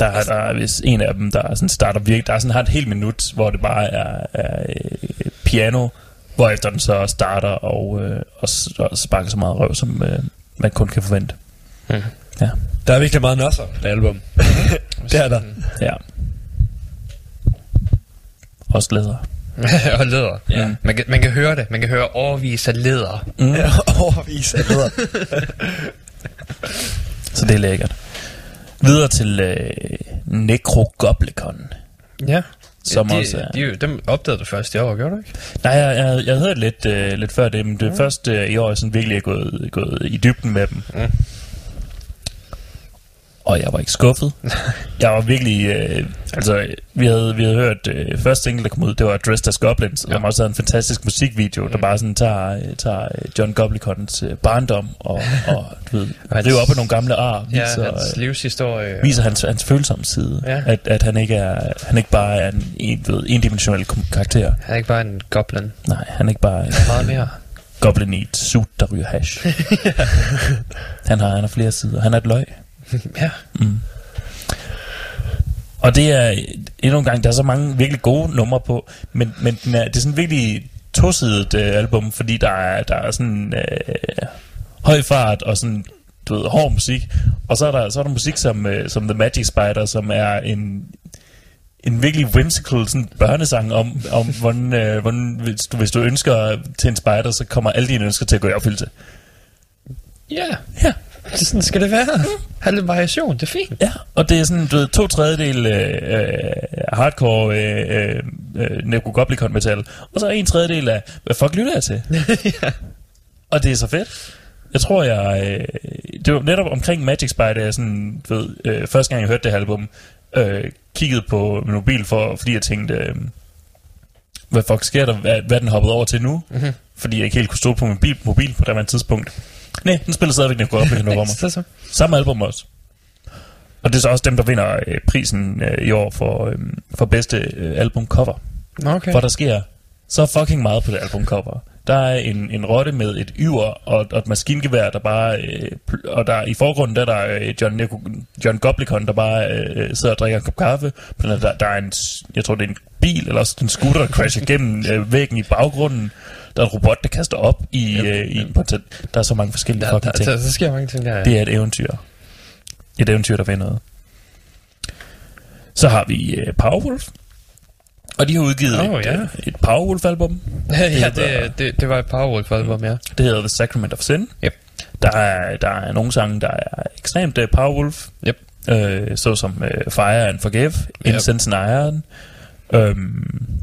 G: Der, er, der er hvis en af dem, der sådan starter virkelig, der er sådan, har et helt minut, hvor det bare er, er øh, piano, hvorefter den så starter og, øh, og, og sparker så meget røv, som øh, man kun kan forvente.
F: Mm.
G: Ja.
H: Der er virkelig meget nosser på det album. (laughs) det er der.
G: ja. Også læder. (laughs)
F: og læder.
G: Ja.
F: Man, kan, man kan høre det. Man kan høre overvis af læder.
G: Mm. (laughs)
H: Ja, overvis af bedre.
G: Så det er lækkert. Videre til øh, Necrogoblicon.
F: Ja.
G: Som
F: de,
G: også er-
F: de, de, dem opdagede du først i år, gjorde du ikke?
G: Nej, jeg, jeg, jeg havde hørt lidt, øh, lidt før det, men det er først øh, i år, jeg sådan virkelig er gået, gået i dybden med dem.
F: Mm.
G: Og jeg var ikke skuffet. jeg var virkelig... Øh, altså, vi havde, vi havde hørt... Øh, første single, der kom ud, det var Dressed as Goblins, ja.
F: Ja.
G: som også havde en fantastisk musikvideo, der
F: Mm.
G: bare sådan tager, øh, tager øh, John Goblicons øh, barndom og, og du ved, (laughs)
F: Og hans-
G: river op af nogle gamle ar,
F: Ja,
G: viser,
F: hans
G: øh,
F: livshistorie.
G: viser hans, hans følsomme side.
F: Ja.
G: At, at han ikke er han ikke bare er en, en ved, endimensionel karakter.
F: Han er ikke bare en goblin.
G: Nej, han er ikke bare en
F: Meget mere.
G: goblin i et suit, der ryger hash. (laughs) han, har, han har flere sider. Han er et løg.
F: Ja.
G: Mm. Og det er endnu en gang, der er så mange virkelig gode numre på, men, men den er, det er sådan virkelig tosidet øh, album, fordi der er, der er sådan øh, høj fart og sådan du ved, hård musik, og så er der, så er der musik som, øh, som The Magic Spider, som er en, en virkelig whimsical sådan børnesang om, om (laughs) hvordan, øh, hvordan hvis, du, hvis du ønsker til en spider, så kommer alle dine ønsker til at gå i opfyldelse.
F: Ja.
G: Ja.
F: Sådan skal det være. Ha' lidt variation, det er fint.
G: Ja, og det er sådan, du ved, to tredjedel øh, øh, hardcore øh, øh, Necrogoblicon metal, og så en tredjedel af, hvad fuck lytter jeg til? (laughs)
F: ja.
G: Og det er så fedt. Jeg tror, jeg... Øh, det var netop omkring Magic Spider, jeg sådan, ved, øh, første gang jeg hørte det album, øh, kiggede på min mobil, for, fordi jeg tænkte, øh, hvad fuck sker der? Hvad, hvad den hoppet over til nu?
F: Mhm.
G: Fordi jeg ikke helt kunne stå på min mobil, mobil på det her tidspunkt. Nej, den spiller stadigvæk Necrogoblicon over mig.
F: Så, så.
G: Samme album også. Og det er så også dem, der vinder øh, prisen øh, i år for, øh, for bedste øh, albumcover.
F: Okay.
G: For der sker så fucking meget på det albumcover. Der er en, en rotte med et yver og, og et maskingevær, der bare... Øh, og der i forgrunden, der er der øh, John, Nico- John Goblicon, der bare øh, sidder og drikker en kop kaffe. Der, der er en... Jeg tror, det er en bil, eller også en scooter, der crasher gennem øh, væggen i baggrunden. Der er en robot, der kaster op i... Øh, i en portal. Der er så mange forskellige
F: Der,
G: fucking
F: der,
G: ting.
F: der, der, sker mange ting der.
G: Det er et eventyr. Et eventyr, der vil noget. Så har vi uh, Powerwolf. Og de har udgivet
F: Åh,
G: et,
F: ja.
G: uh, et Powerwolf-album.
F: ja,
G: hedder-
F: det, det, det var et Powerwolf-album, ja.
G: Det hedder The Sacrament of Sin.
F: Yep.
G: Der er, der er nogle sange, der er ekstremt uh, Powerwolf.
F: Yep.
G: Uh, såsom uh, Fire and Forgive,
F: Yep.
G: Incense and Iron, um,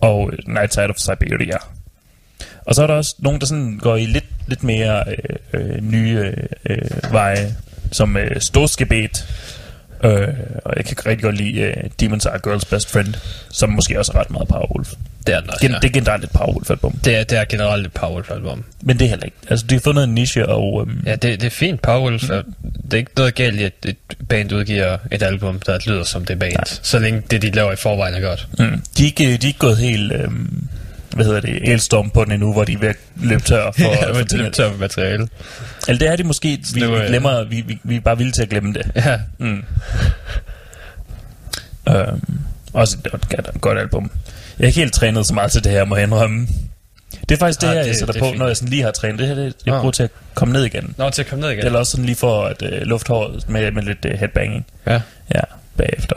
G: og Night Side of Siberia. Og så er der også nogen, der sådan går i lidt, lidt mere øh, øh, nye øh, øh, veje, som øh, Storskebet, Øh, og jeg kan rigtig godt lide uh, Demons Are Girls Best Friend, som måske også er ret meget Powerwolf.
F: Det er den også,
G: Gen-
F: ja.
G: Det er generelt et Powerwolf-album.
F: Det er, det er generelt et Powerwolf-album.
G: Men det er heller ikke. Altså, de har fundet en niche, og... Um,
F: Ja, det, det er fint. Powerwolf, mm. det er ikke noget galt i, at et band udgiver et album, der lyder som det band.
G: Nej.
F: Så længe det, de laver i forvejen, er godt.
G: mm, de, er ikke, de er ikke gået helt... Um, hvad hedder det? Elstorm på den endnu, hvor de er ved at løbe tør (laughs) for...
F: Ja,
G: for
F: det er tør materiale.
G: Eller det er det måske. Vi, vi
F: øh,
G: glemmer... Vi, vi, vi er bare villige til at glemme det.
F: Ja,
G: Mm. Um, også et godt, album. Jeg er ikke helt trænet så meget til det her, må jeg indrømme. Det er faktisk det,
F: Ah,
G: her,
F: det-
G: jeg sætter
F: det er
G: på,
F: fint.
G: når jeg sådan lige har trænet. Det her, det, jeg
F: Ah.
G: bruger til at komme ned igen.
F: Nå, til at komme ned igen.
G: Eller også sådan lige for at uh, lufthåret med, med lidt uh, headbanging.
F: Ja.
G: Ja, bagefter.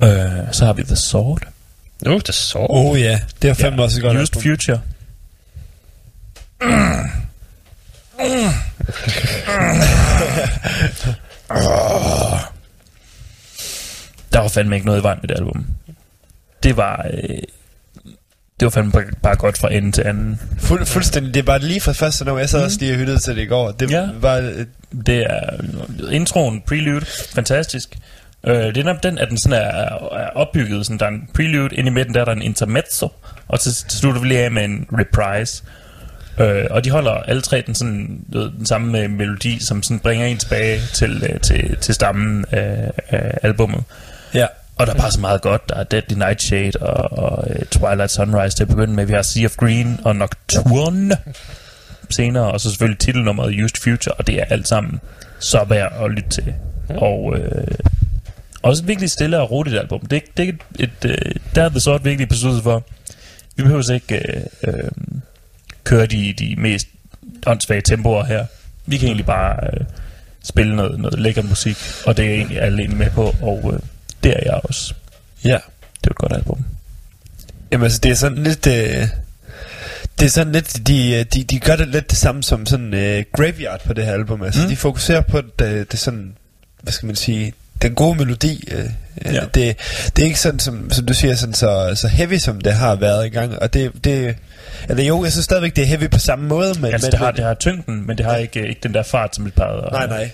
G: Uh, så har vi The Sword.
F: Nu, det er så.
H: Oh ja, det er fandme også et godt
G: Used
H: album.
G: Future. (laughs) Der var fandme ikke noget i vejen med det album. Det var... Øh, det var fandme bare, bare godt fra ende til anden.
H: Fuld, fuldstændig. Det bare lige fra første nummer. Jeg sad også lige og hyttede til det i går. Det
G: Ja.
H: var øh,
G: Det er introen, prelude, fantastisk. Øh, det er nok den, at den sådan er, er opbygget. Sådan, der er en prelude, ind i midten der er der en intermezzo, og til, til slutter vi lige af med en reprise. Øh, og de holder alle tre den, sådan, den samme øh, melodi, som sådan bringer en tilbage til, øh, til, til stammen af, af albummet.
H: ja.
G: Og der er bare så meget godt. Der er Deadly Nightshade og, og uh, Twilight Sunrise til at begynde med. Vi har Sea of Green og Nocturne senere. Og så selvfølgelig titelnummeret Used Future. Og det er alt sammen så værd at lytte til. Og øh, også virkelig stille og roligt album. Det, det er et, et, øh, der er The Sword virkelig besluttet for. Vi behøver ikke øh, øh, køre de, de mest åndssvage tempoer her. Vi kan egentlig bare øh, spille noget, noget lækker musik. Og det er egentlig alle egentlig med på. Og øh, det er jeg også.
H: Ja.
G: Det er et godt album.
H: Jamen altså, det er sådan lidt... Øh, det er sådan lidt, de, øh, de, de gør det lidt det samme som sådan øh, Graveyard på det her album. Altså,
G: Mm.
H: mm. de fokuserer på det, det sådan, hvad skal man sige, den gode melodi. Øh,
G: Ja.
H: ja. det, det er ikke sådan, som, som du siger, sådan så, så heavy, som det har været i gang. Og det, det eller jo, jeg synes stadigvæk, det er heavy på samme måde. Men,
G: Altså,
H: men,
G: det har, det har tyngden, men det har ikke, ikke den der fart, som vi plejede.
H: Nej, nej.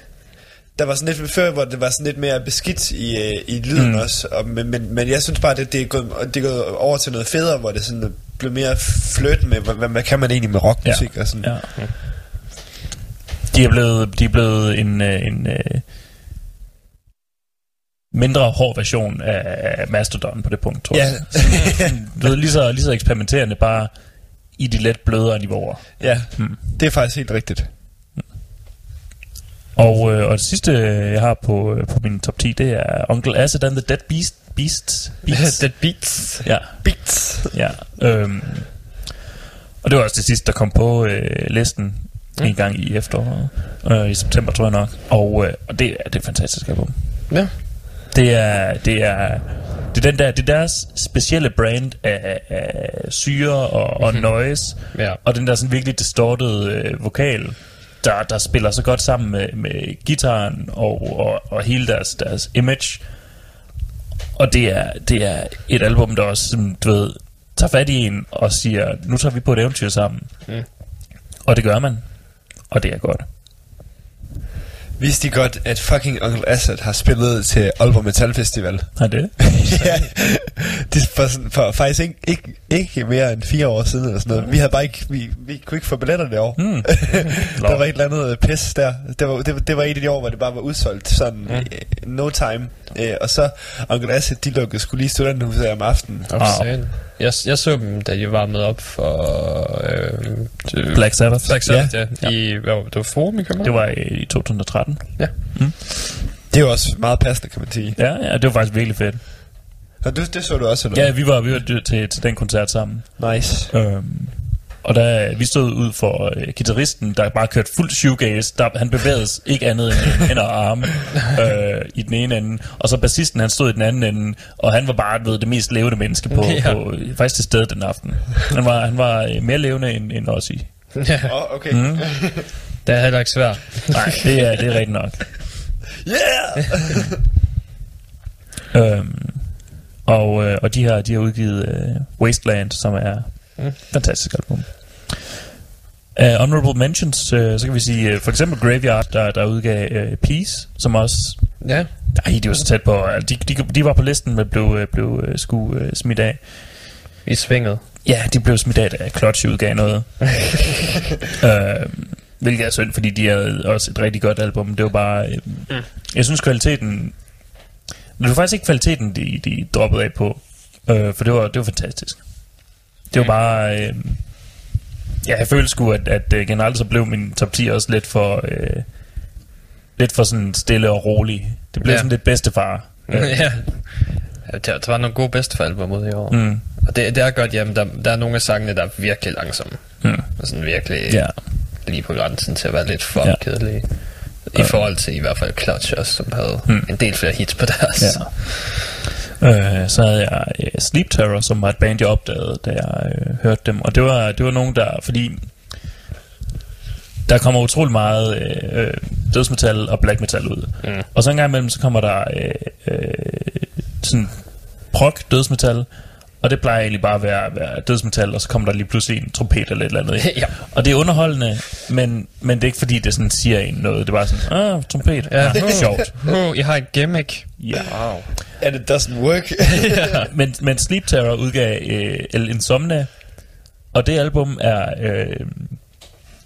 H: Der var sådan lidt før, hvor det var sådan lidt mere beskidt i, øh, i lyden
G: Mm.
H: også. Og, men, men, men jeg synes bare, det, det, er gået, det er gået over til noget federe, hvor det sådan blev mere fløt med, hvad, hvad kan man egentlig med rockmusik og sådan.
G: Ja. De er blevet, de er blevet en, øh, en øh, mindre hård version af Mastodon på det punkt, tror
H: Ja.
G: jeg. Sådan, (laughs) du ved, lige så, lige så eksperimenterende, bare i de lidt blødere niveauer.
H: ja,
G: Mm.
H: det er faktisk helt rigtigt.
G: Og, øh, og det sidste, jeg har på, øh, på min top 10, det er Uncle Acid and the Dead Beast, Beasts. Beasts. (laughs)
F: Dead Beats.
G: ja,
H: Beats.
G: ja. Øhm, og det var også det sidste, der kom på øh, listen
F: Ja.
G: en gang i efteråret. Øh, I september, tror jeg nok. Og, øh, og det, er, det er et fantastisk album.
F: Ja.
G: Det er, det er, det er, den der, det er deres specielle brand af, af syre og, og noise.
F: Ja.
G: Og den der sådan virkelig distorted øh, vokal, der, der spiller så godt sammen med, med gitaren og, og, og hele deres, deres image. Og det er, det er et album, der også, sådan, du ved, tager fat i en og siger, nu tager vi på et eventyr sammen.
F: Mm.
G: Og det gør man. Og det er godt.
H: Vidste I godt, at fucking Uncle Acid har spillet til Aalborg Metal Festival? (laughs)
G: Har det?
H: ja, det er for, sådan, for faktisk ikke, ikke, ikke mere end fire år siden eller sådan noget. Vi havde bare ikke, vi, vi kunne ikke få billetter det år.
G: Mm. (laughs)
H: der var et eller andet øh, pis der. Det var, det, var- det var et af de år, hvor det bare var udsolgt sådan
F: Mm.
H: mm. no time. Øh, og så Uncle Acid, de lukkede skulle lige studenterhuset om aftenen.
F: Oh,
G: Wow.
F: Jeg, jeg så dem, da de var med op for... Øh, det-
G: Black Sabbath.
F: Black Sabbath, ja.
G: Ja.
F: I, hvad, var det det var Forum i København?
G: Det var i, i 2013.
H: Det er jo også meget passende, kan man sige.
G: Ja, ja, det var faktisk virkelig fedt.
H: Og det, det så du også, eller
G: Ja, vi var, vi var til, til den koncert sammen.
H: Nice.
G: Øhm, og der, vi stod ud for øh, gitarristen, der bare kørte fuldt shoegaze. Der, han bevægede ikke andet end hænder og arme øh, i den ene ende. Og så bassisten, han stod i den anden ende, og han var bare ved, det mest levende menneske på, (laughs)
F: Ja.
G: på øh, faktisk til stede den aften. Han var, han var øh, mere levende end, end os i.
F: ja,
H: Åh, oh, okay.
G: Mm.
F: det er heller ikke svært.
G: Nej, det er, det er rigtigt nok.
H: Yeah!
G: Øhm, og, øh, og de har, de har udgivet øh, Wasteland, som er
F: Mm.
G: fantastisk album. Uh, honorable mentions, uh, så kan vi sige uh, for eksempel Graveyard, der, der udgav uh, Peace, som også
F: Ja.
G: Nej, de var så tæt på. De, de, de var på listen, men blev, øh, blev øh, sgu uh, smidt af.
F: I svinget.
G: Ja, de blev smidt af, da Clutch udgav noget. øh, (laughs) hvilket er synd, fordi de er også et rigtig godt album. Det var bare... Øh, mm. Jeg synes kvaliteten... Det var faktisk ikke kvaliteten, de, de droppede af på. Øh, for det var, det var fantastisk. Det var bare... Øh, ja, jeg følte sgu, at, at øh, generelt så blev min top 10 også lidt for... Øh, lidt for sådan stille og rolig. Det blev
F: Ja.
G: sådan lidt bedstefar. (laughs)
F: ja. ja. Der, der var nogle gode ud i år.
G: Mm.
F: Og det, det er godt, jamen, der, der er nogle af sangene, der er virkelig langsomme.
G: Mm.
F: Og sådan virkelig
G: Ja.
F: lige på grænsen til at være lidt for
G: Ja.
F: kedelige. I forhold til i hvert fald Clutch også, som havde
G: Mm.
F: en del flere hits på deres.
G: Ja. Øh, så havde jeg øh, Sleep Terror, som var et band, jeg opdagede, da jeg øh, hørte dem. Og det var, det var nogen, der... Fordi der kommer utrolig meget øh, øh, dødsmetal og black metal ud.
F: Mm.
G: Og så en gang imellem, så kommer der øh, øh, sådan prog dødsmetal, og det plejer egentlig bare at være, være dødsmetal, og så kommer der lige pludselig en trompet eller et eller andet.
F: Ja.
G: Og det er underholdende, men, men det er ikke fordi, det sådan siger en noget. Det er bare sådan, ah, trompet,
F: Ja.
G: ja, ja sjovt. (laughs)
F: Oh, I har et gimmick.
G: Ja.
F: Wow.
H: And it doesn't work. (laughs) (laughs)
G: men, men Sleep Terror udgav øh, El Insomnia, og det album er, øh,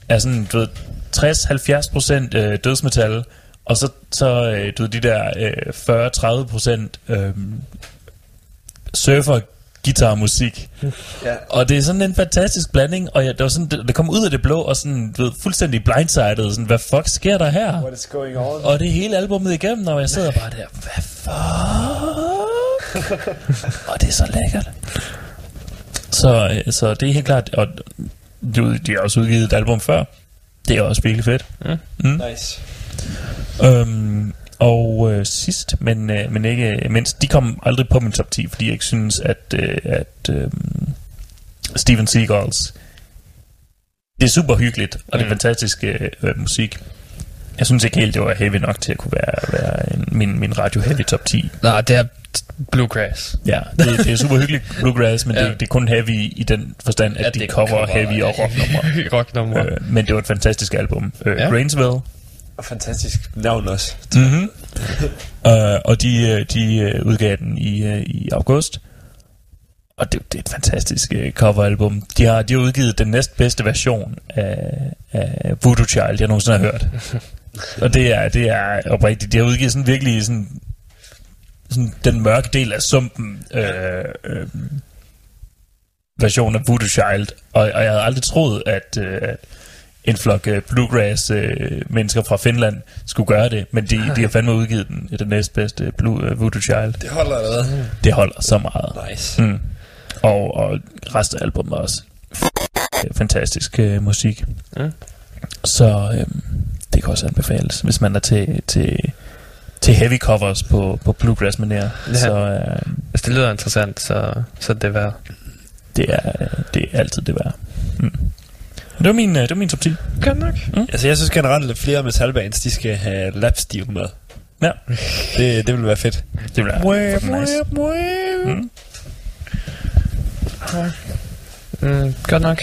G: er sådan, du ved, 60-70% øh, dødsmetal, og så, så øh, du ved, de der øh, 40-30% øh, surfer guitarmusik. (laughs)
H: Ja.
G: Og det er sådan en fantastisk blanding, og jeg, det, var sådan, det, det kom ud af det blå, og sådan, du ved, fuldstændig blindsided, sådan, hvad fuck sker der her?
H: What is going on?
G: Og det hele albumet igennem, og jeg sidder bare der, hvad fuck? (laughs) og det er så lækkert. Så, øh, så det er helt klart, og de, de har også udgivet et album før. Det er også virkelig fedt. Mm.
H: Nice.
G: Øhm, og øh, sidst, men, øh, men ikke mindst, de kom aldrig på min top 10, fordi jeg ikke synes, at, øh, at øh, Steven Seagals, det er super hyggeligt, og det er
F: Mm.
G: fantastisk øh, øh, musik. Jeg synes ikke helt, det var heavy nok til at kunne være, være en, min, min radio heavy top 10.
F: Nej, det er bluegrass.
G: Ja, det, det er super hyggeligt bluegrass, men ja. Det, det er kun heavy i den forstand, at,
F: At
G: de
F: det
G: cover
F: cover
G: heavy og rocknumre. (laughs)
F: rocknumre.
G: øh, men det var et fantastisk album. Øh,
F: Ja.
G: ja.
H: Og fantastisk navn også.
G: Mm-hmm. uh, (laughs) og de, øh, de uh, udgav den i, i august. Og det, det er et fantastisk coveralbum. De har, de har udgivet den næstbedste version af, af Voodoo Child, jeg nogensinde har hørt. (laughs) og det er, det er oprigtigt. De har udgivet sådan virkelig sådan, sådan den mørke del af sumpen øh, øh, version af Voodoo Child. Og, og jeg havde aldrig troet, at, øh, at en flok øh, bluegrass øh, mennesker fra Finland skulle gøre det, men de, de har fandme udgivet den, den næstbedste Blue, øh, Voodoo Child.
H: Det holder allerede.
G: Det holder så meget.
H: Nice.
G: Mm. Og, og resten af albumet er også øh, fantastisk øh, musik.
F: Mm.
G: Så øh, det kan også anbefales, hvis man er til, til, til heavy covers på, på bluegrass manér.
F: Ja.
G: Så øh,
F: Hvis det lyder interessant, så, så er det værd.
G: det, er, det er altid det værd. Mm. Det var min, øh, det var min top 10.
F: Godt nok.
H: Altså, jeg synes generelt, at flere metalbands, de skal have lapstil med.
G: Ja.
H: Det, det vil være fedt.
G: Det bliver fucking nice. Mm.
F: Mm, godt nok.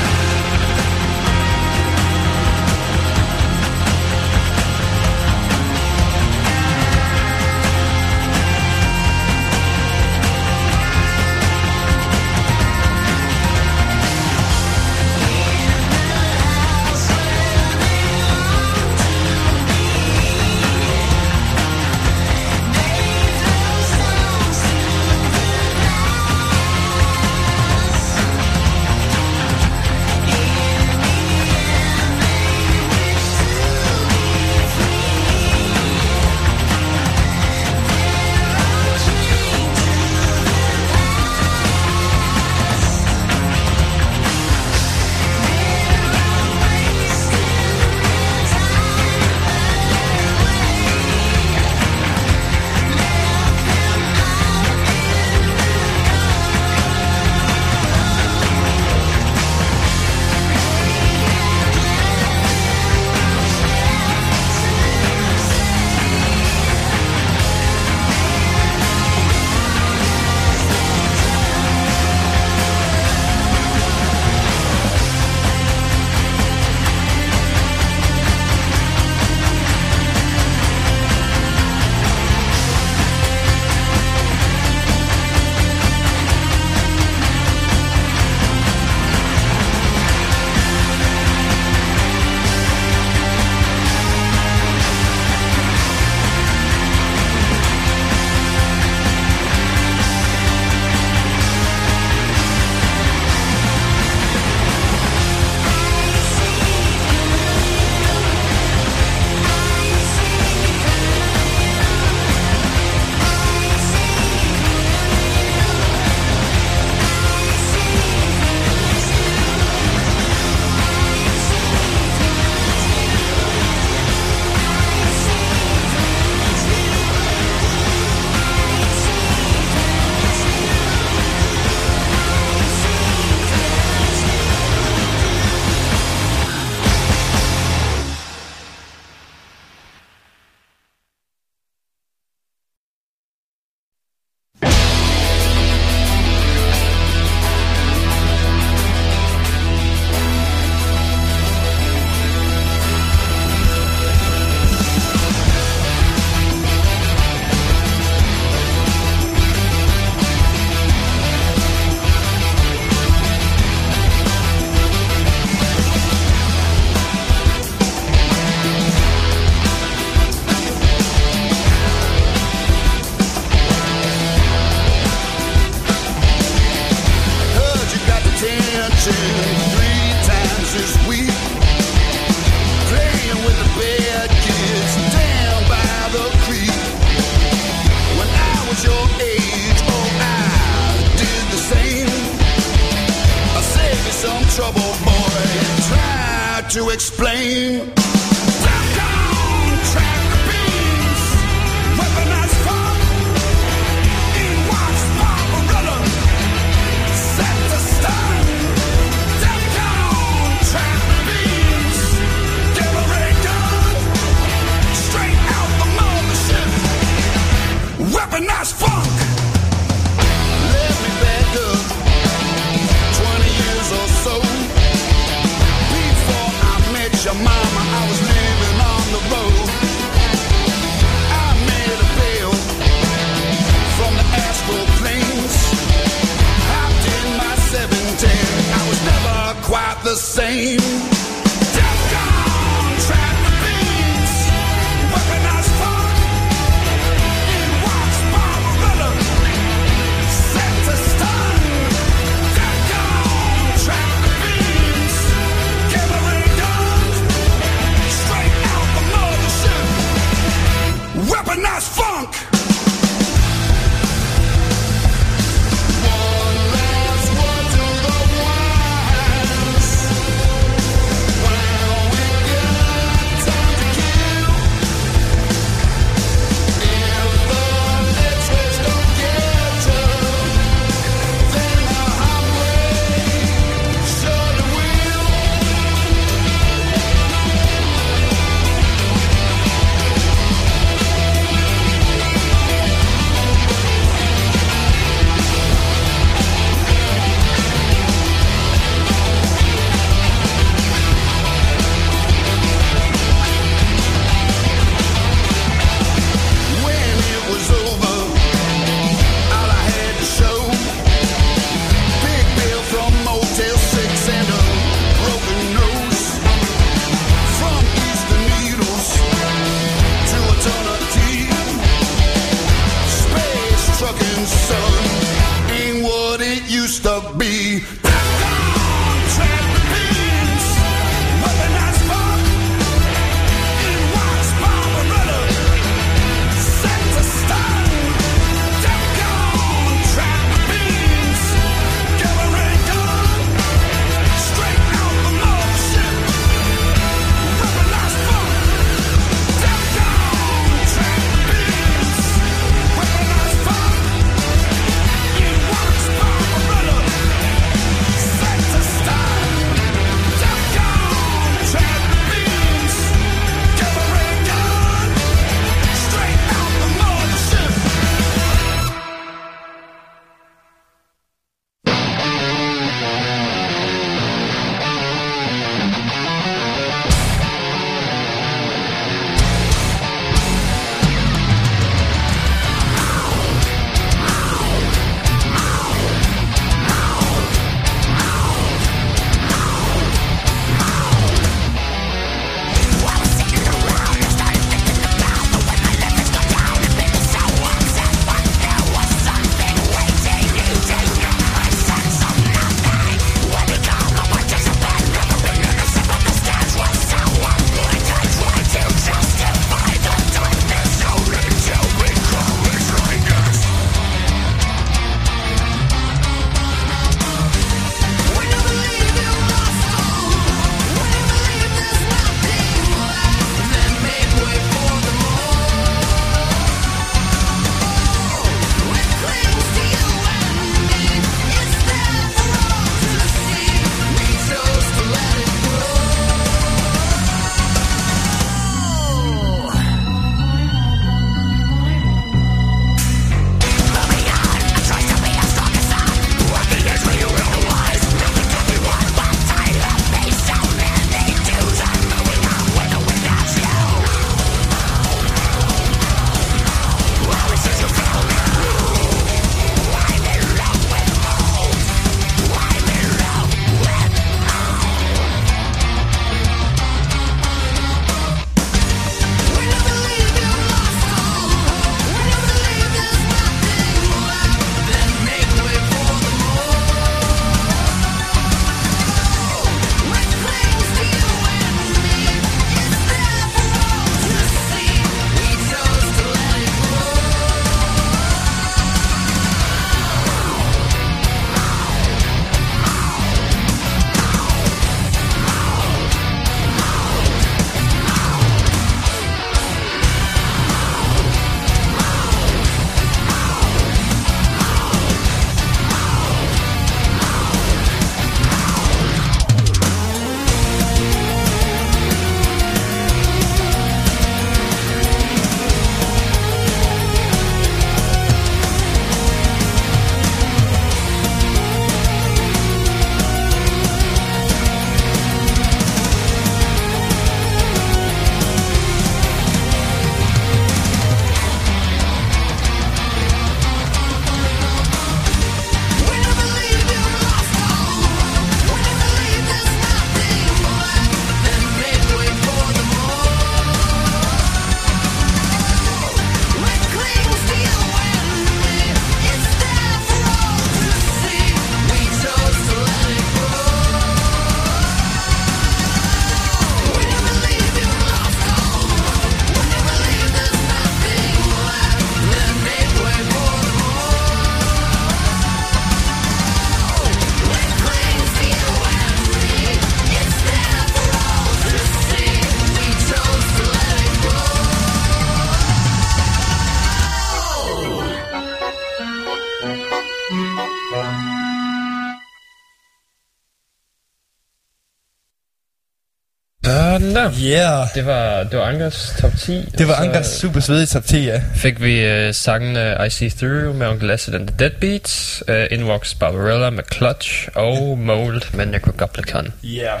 H: Yeah.
F: Det var, det var Ankers top 10.
H: Det var Ankers super svedige top 10, ja.
F: Fik vi uh, sangen uh, I See Through med Onkel Acid and the Deadbeats, uh, Invox Barbarella med Clutch og (laughs) Mold med Necro Goblicon.
H: Yeah.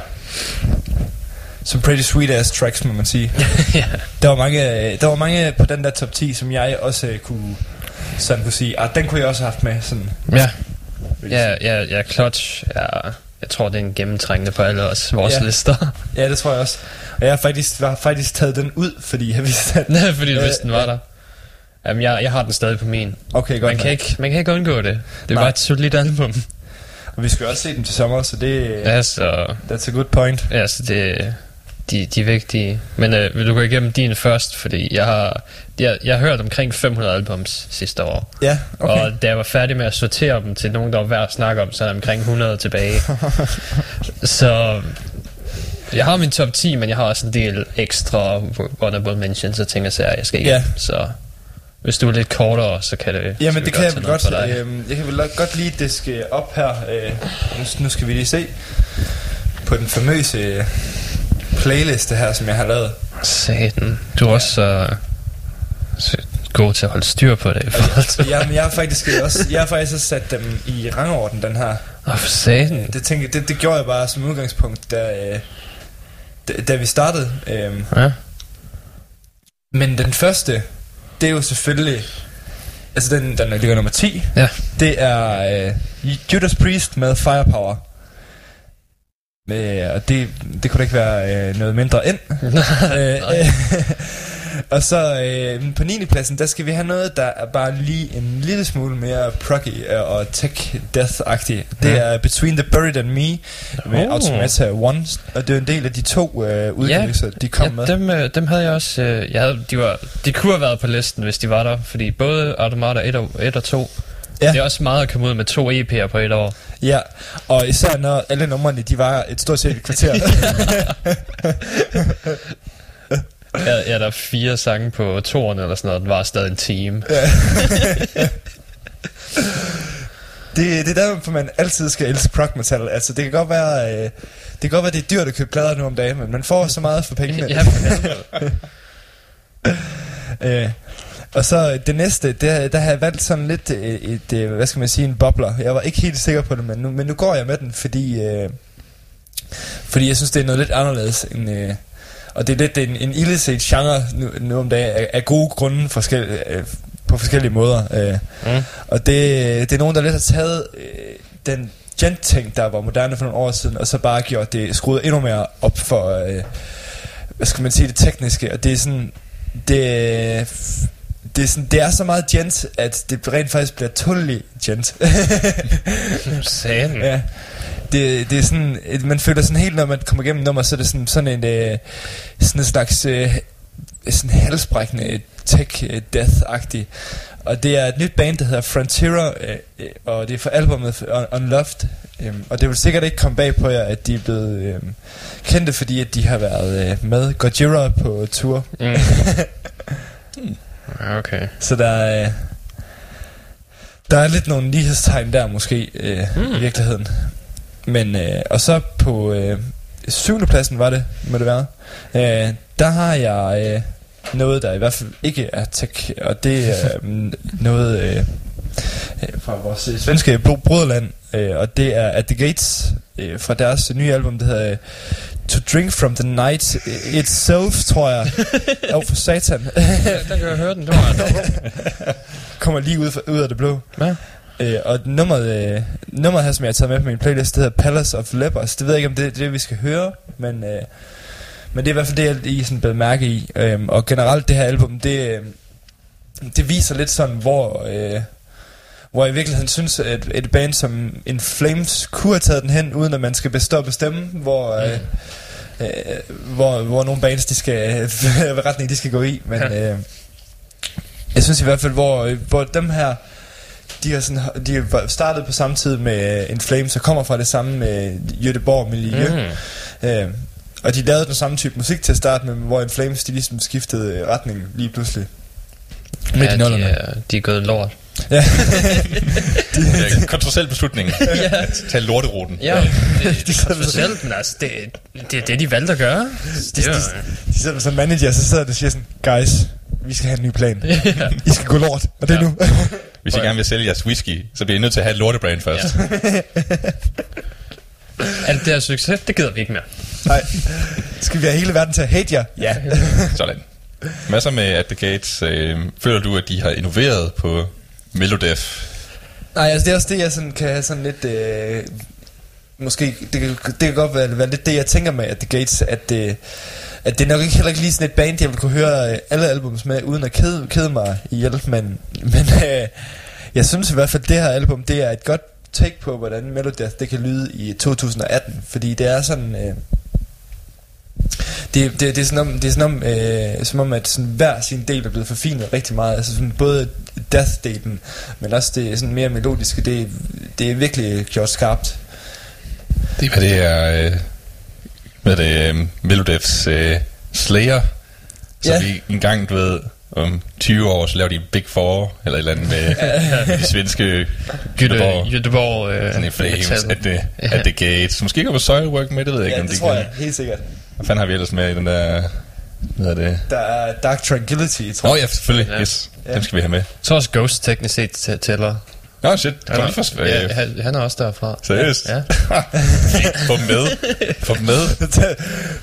H: Some pretty sweet ass tracks, må man sige. (laughs)
F: ja.
H: Der var mange, øh, der var mange på den der top 10, som jeg også øh, kunne, sådan kunne sige, ah, den kunne jeg også have haft med. Sådan,
F: Ja. Ja, ja, ja, Clutch. Ja, jeg tror, det er en gennemtrængende på alle os, vores
H: Ja.
F: lister.
H: ja, det tror jeg også. Og jeg har faktisk, har faktisk taget den ud, fordi jeg vidste, at... (laughs)
F: Nej, fordi du
H: Øh,
F: vidste, den var der. Jamen, jeg, jeg har den stadig på min.
H: Okay, godt.
F: Man kan, ikke, man kan ikke undgå det. Det er
H: Nej.
F: bare et solidt album.
H: Og vi skal jo også se dem til sommer, så det
F: Ja, så,
H: that's a good point.
F: ja, så det, de, de er vigtige. Men øh, vil du gå igennem din først? Fordi jeg har, jeg, jeg har hørt omkring 500 albums sidste år.
H: Ja, okay.
F: Og da jeg var færdig med at sortere dem til nogen, der var værd at snakke om, så er der omkring 100 tilbage. (laughs) så jeg har min top 10, men jeg har også en del ekstra honorable mentions og ting og sager, jeg skal
H: Ja.
F: igennem. Så hvis du er lidt kortere, så kan det...
H: Jamen
F: skal vi
H: det kan jeg vel godt. Øhm, jeg kan vel godt lige diske op her. Øh, nu, skal vi lige se på den famøse øh, playliste her, som jeg har lavet.
F: Satan. Du er også så, god til at holde styr på det. til-
H: Jamen, jeg har faktisk også, jeg har faktisk også sat dem i rangorden, den her.
F: Åh, for satan.
H: Det, tænker, det, det gjorde jeg bare som udgangspunkt, da, øh, da, vi startede. Øhm,
F: Ja.
H: men den første, det er jo selvfølgelig... Altså, den, den ligger nummer 10.
F: Ja.
H: Det er øh, Judas Priest med Firepower. Øh, og det, det kunne da ikke være øh, noget mindre end. (laughs) (laughs) øh, øh, og så øh, på 9. pladsen, der skal vi have noget, der er bare lige en lille smule mere proggy øh, og tech death-agtig. Det
F: Ja.
H: er Between the Buried and Me med
F: Oh.
H: Automata One. Og det er en del af de to øh, udgivelser, de kom med.
F: ja, dem, øh, dem havde jeg også... Øh, jeg havde, de, var, de kunne have været på listen, hvis de var der. Fordi både Automata 1 og, 1 og 2...
H: Ja.
F: Det er også meget at komme ud med to EP'er på et år.
H: Ja, og især når alle numrene, de var et stort set et kvarter. (laughs) (laughs)
F: Ja, ja, der er fire sange på toerne eller sådan noget. Den var stadig en time. (laughs)
H: det, det er derfor, man altid skal elske prog metal. Altså, det kan godt være, øh, det kan godt være, det er dyrt at købe plader nu om dagen, men man får så meget for pengene.
F: Ja, for.
H: Øh, og så det næste, der, der har jeg valgt sådan lidt et, et, et, hvad skal man sige, en bobler. Jeg var ikke helt sikker på det, men nu, men nu går jeg med den, fordi, øh, fordi jeg synes, det er noget lidt anderledes. End, øh, og det er lidt en, en illeset genre nu, nu om dagen, af, af gode grunde forskel, øh, på forskellige måder. Øh.
F: Mm.
H: Og det, det er nogen, der lidt har taget øh, den gent-ting, der var moderne for nogle år siden, og så bare gjort det skruet endnu mere op for, øh, hvad skal man sige, det tekniske. Og det er sådan, det, det er, sådan, det er så meget gent, at det rent faktisk bliver totally gent. (laughs)
F: Satan.
H: ja. Det, det er sådan, et- man føler sådan helt, når man kommer igennem nummer, så er det sådan, sådan en, øh, sådan en slags øh, sådan halsbrækkende tech øh. Og det er et nyt band, der hedder Frontiera, øh, øh, og det er for albumet Un- Unloved. Øh, og det vil sikkert ikke komme bag på jer, at de er blevet øh, kendte, fordi at de har været øh, med Gojira på tour.
F: Mm. Ja, (laughs) okay.
H: Så der er, der er lidt nogle lighedstegn der måske øh, mm. i virkeligheden. Men, øh, og så på øh, syvende pladsen var det, må det være. Øh, der har jeg øh, noget, der i hvert fald ikke er tech, og det er øh, (laughs) noget øh, øh, fra vores øh, svenske bro- broderland, øh, og det er At The Gates øh, fra deres nye album, der hedder øh, To Drink From The Night Itself, tror jeg. (laughs) Åh, for satan.
F: Der kan jeg høre den. Det var,
H: kommer lige ud, ud af det blå.
F: Ja.
H: Øh, og nummeret, øh, nummeret her, som jeg har taget med på min playlist, det hedder Palace of Lepers. Det ved jeg ikke, om det er det, vi skal høre, men, øh, men det er i hvert fald det, jeg lige sådan blevet mærke i. Øh, og generelt det her album, det, øh, det viser lidt sådan, hvor... Øh, hvor jeg i virkeligheden synes, at et band som In Flames kunne have taget den hen, uden at man skal bestå og bestemme, hvor, øh, øh, hvor, hvor nogle bands, de skal, (laughs) hvad retning de skal gå i. Men
F: Ja.
H: øh, jeg synes i hvert fald, hvor, øh, hvor dem her, de har, sådan, de har startet på samme tid med uh, In Flames, og kommer fra det samme uh, Göteborg-miljø.
F: Mm.
H: Øh, og de lavede den samme type musik til at starte med, hvor In Flames, de ligesom skiftede øh, retning lige pludselig. Midt
F: ja,
H: i
F: de, er, de er gået lort.
H: Ja.
B: Det er en kontroversiel beslutning.
F: Ja.
B: Tag lorteruten.
F: Ja, det, det er kontroversielt, men altså, det, det er det, de valgte at gøre. Det er,
H: De sidder som manager, så sidder de og siger sådan, guys, vi skal have en ny plan. I skal gå lort, og det er
B: Ja.
H: nu. (laughs)
B: Hvis I gerne vil sælge jeres whisky, så bliver I nødt til at have et lortebrand først.
F: alt det her succes, det gider vi ikke mere.
H: Nej. Skal vi have hele verden til at hate jer? Ja.
B: Sådan. Hvad så med At The Gates? Øh, føler du, at de har innoveret på Melodef?
H: Nej, altså det er også det, jeg sådan kan have sådan lidt... Øh, måske, det, kan- det kan godt være, være lidt det, jeg tænker med at The Gates, at det, at det er nok ikke heller ikke lige sådan et band, jeg vil kunne høre øh, alle albums med, uden at kede, kede mig ihjel, men, (laughs) men øh, jeg synes i hvert fald, at det her album, det er et godt take på, hvordan Melodeath det kan lyde i 2018, fordi det er sådan... Øh, det, det, det er sådan om, det er sådan om, øh, som om at sådan hver sin del er blevet forfinet rigtig meget. Altså sådan både death-delen, men også det sådan mere melodiske, det, det er virkelig gjort skarpt.
B: Det er, hvad det er... Øh, hvad er det? Øh, Melodefs øh, Slayer. Så
H: Ja.
B: vi en gang, du ved, om 20 år, så laver de Big Four, eller et eller andet med, (laughs) med de svenske Göteborg.
F: Göteborg, øh,
B: Sådan en Flames, at det, at det Gates. Måske kommer Soilwork med, det ved jeg ikke,
H: Ja,
B: om
H: det
B: de
H: tror
B: kan.
H: jeg, helt sikkert.
B: Hvad fanden har vi ellers med i den der... Hvad er det?
H: Der er Dark Tranquility, tror
B: Åh
H: jeg.
B: ja, selvfølgelig.
F: Ja.
B: Yes.
H: Ja.
B: Dem skal vi have med.
F: Jeg tror også Ghost teknisk set tæ- tæller.
B: Nå, shit. Kom lige først.
F: ja,
B: Øh,
F: han, han er også derfra.
B: Seriøst?
F: Ja. (laughs)
B: Få dem med. Få dem med. (laughs)
H: tag,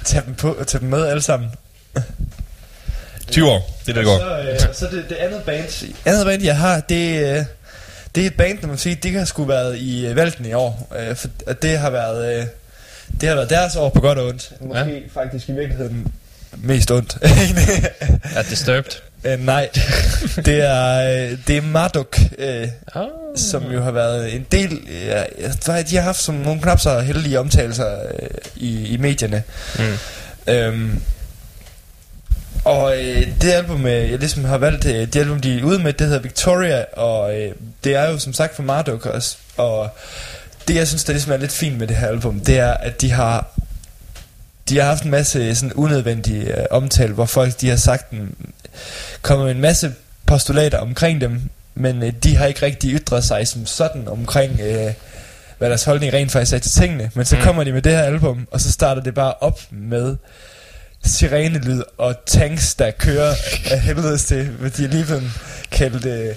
H: tag, dem på, tag dem med alle sammen.
B: 20 år. Det er det, der går.
H: Så, øh, (laughs) så det, det andet band, andet band, jeg har, det, øh, det er et band, der man sige, det har sgu været i øh, Valten i år. Øh, for, at det har været... Øh, det har været deres år på godt og ondt. Måske ja. faktisk i virkeligheden mest ondt. (laughs)
F: Er Disturbed.
H: øh, nej, (laughs) det er, øh, det er Marduk, øh,
F: Oh.
H: som jo har været en del... Øh, jeg- de har haft som nogle knap så heldige omtagelser øh, i, i medierne.
F: Mm.
H: Øhm, og øh, det album, øh, jeg ligesom har valgt, øh, det album, de er ude med, det hedder Victoria, og øh, det er jo som sagt for Marduk også. Og det, jeg synes, der ligesom er lidt fint med det her album, det er, at de har de har haft en masse sådan unødvendige øh, omtale, hvor folk de har sagt en, kommet med en masse postulater omkring dem, men øh, de har ikke rigtig ytret sig som sådan omkring, øh, hvad deres holdning rent faktisk er til tingene. Men så
F: Mm.
H: kommer de med det her album, og så starter det bare op med sirenelyd og tanks, der kører af helvedes til, hvad de er lige blevet kaldt øh,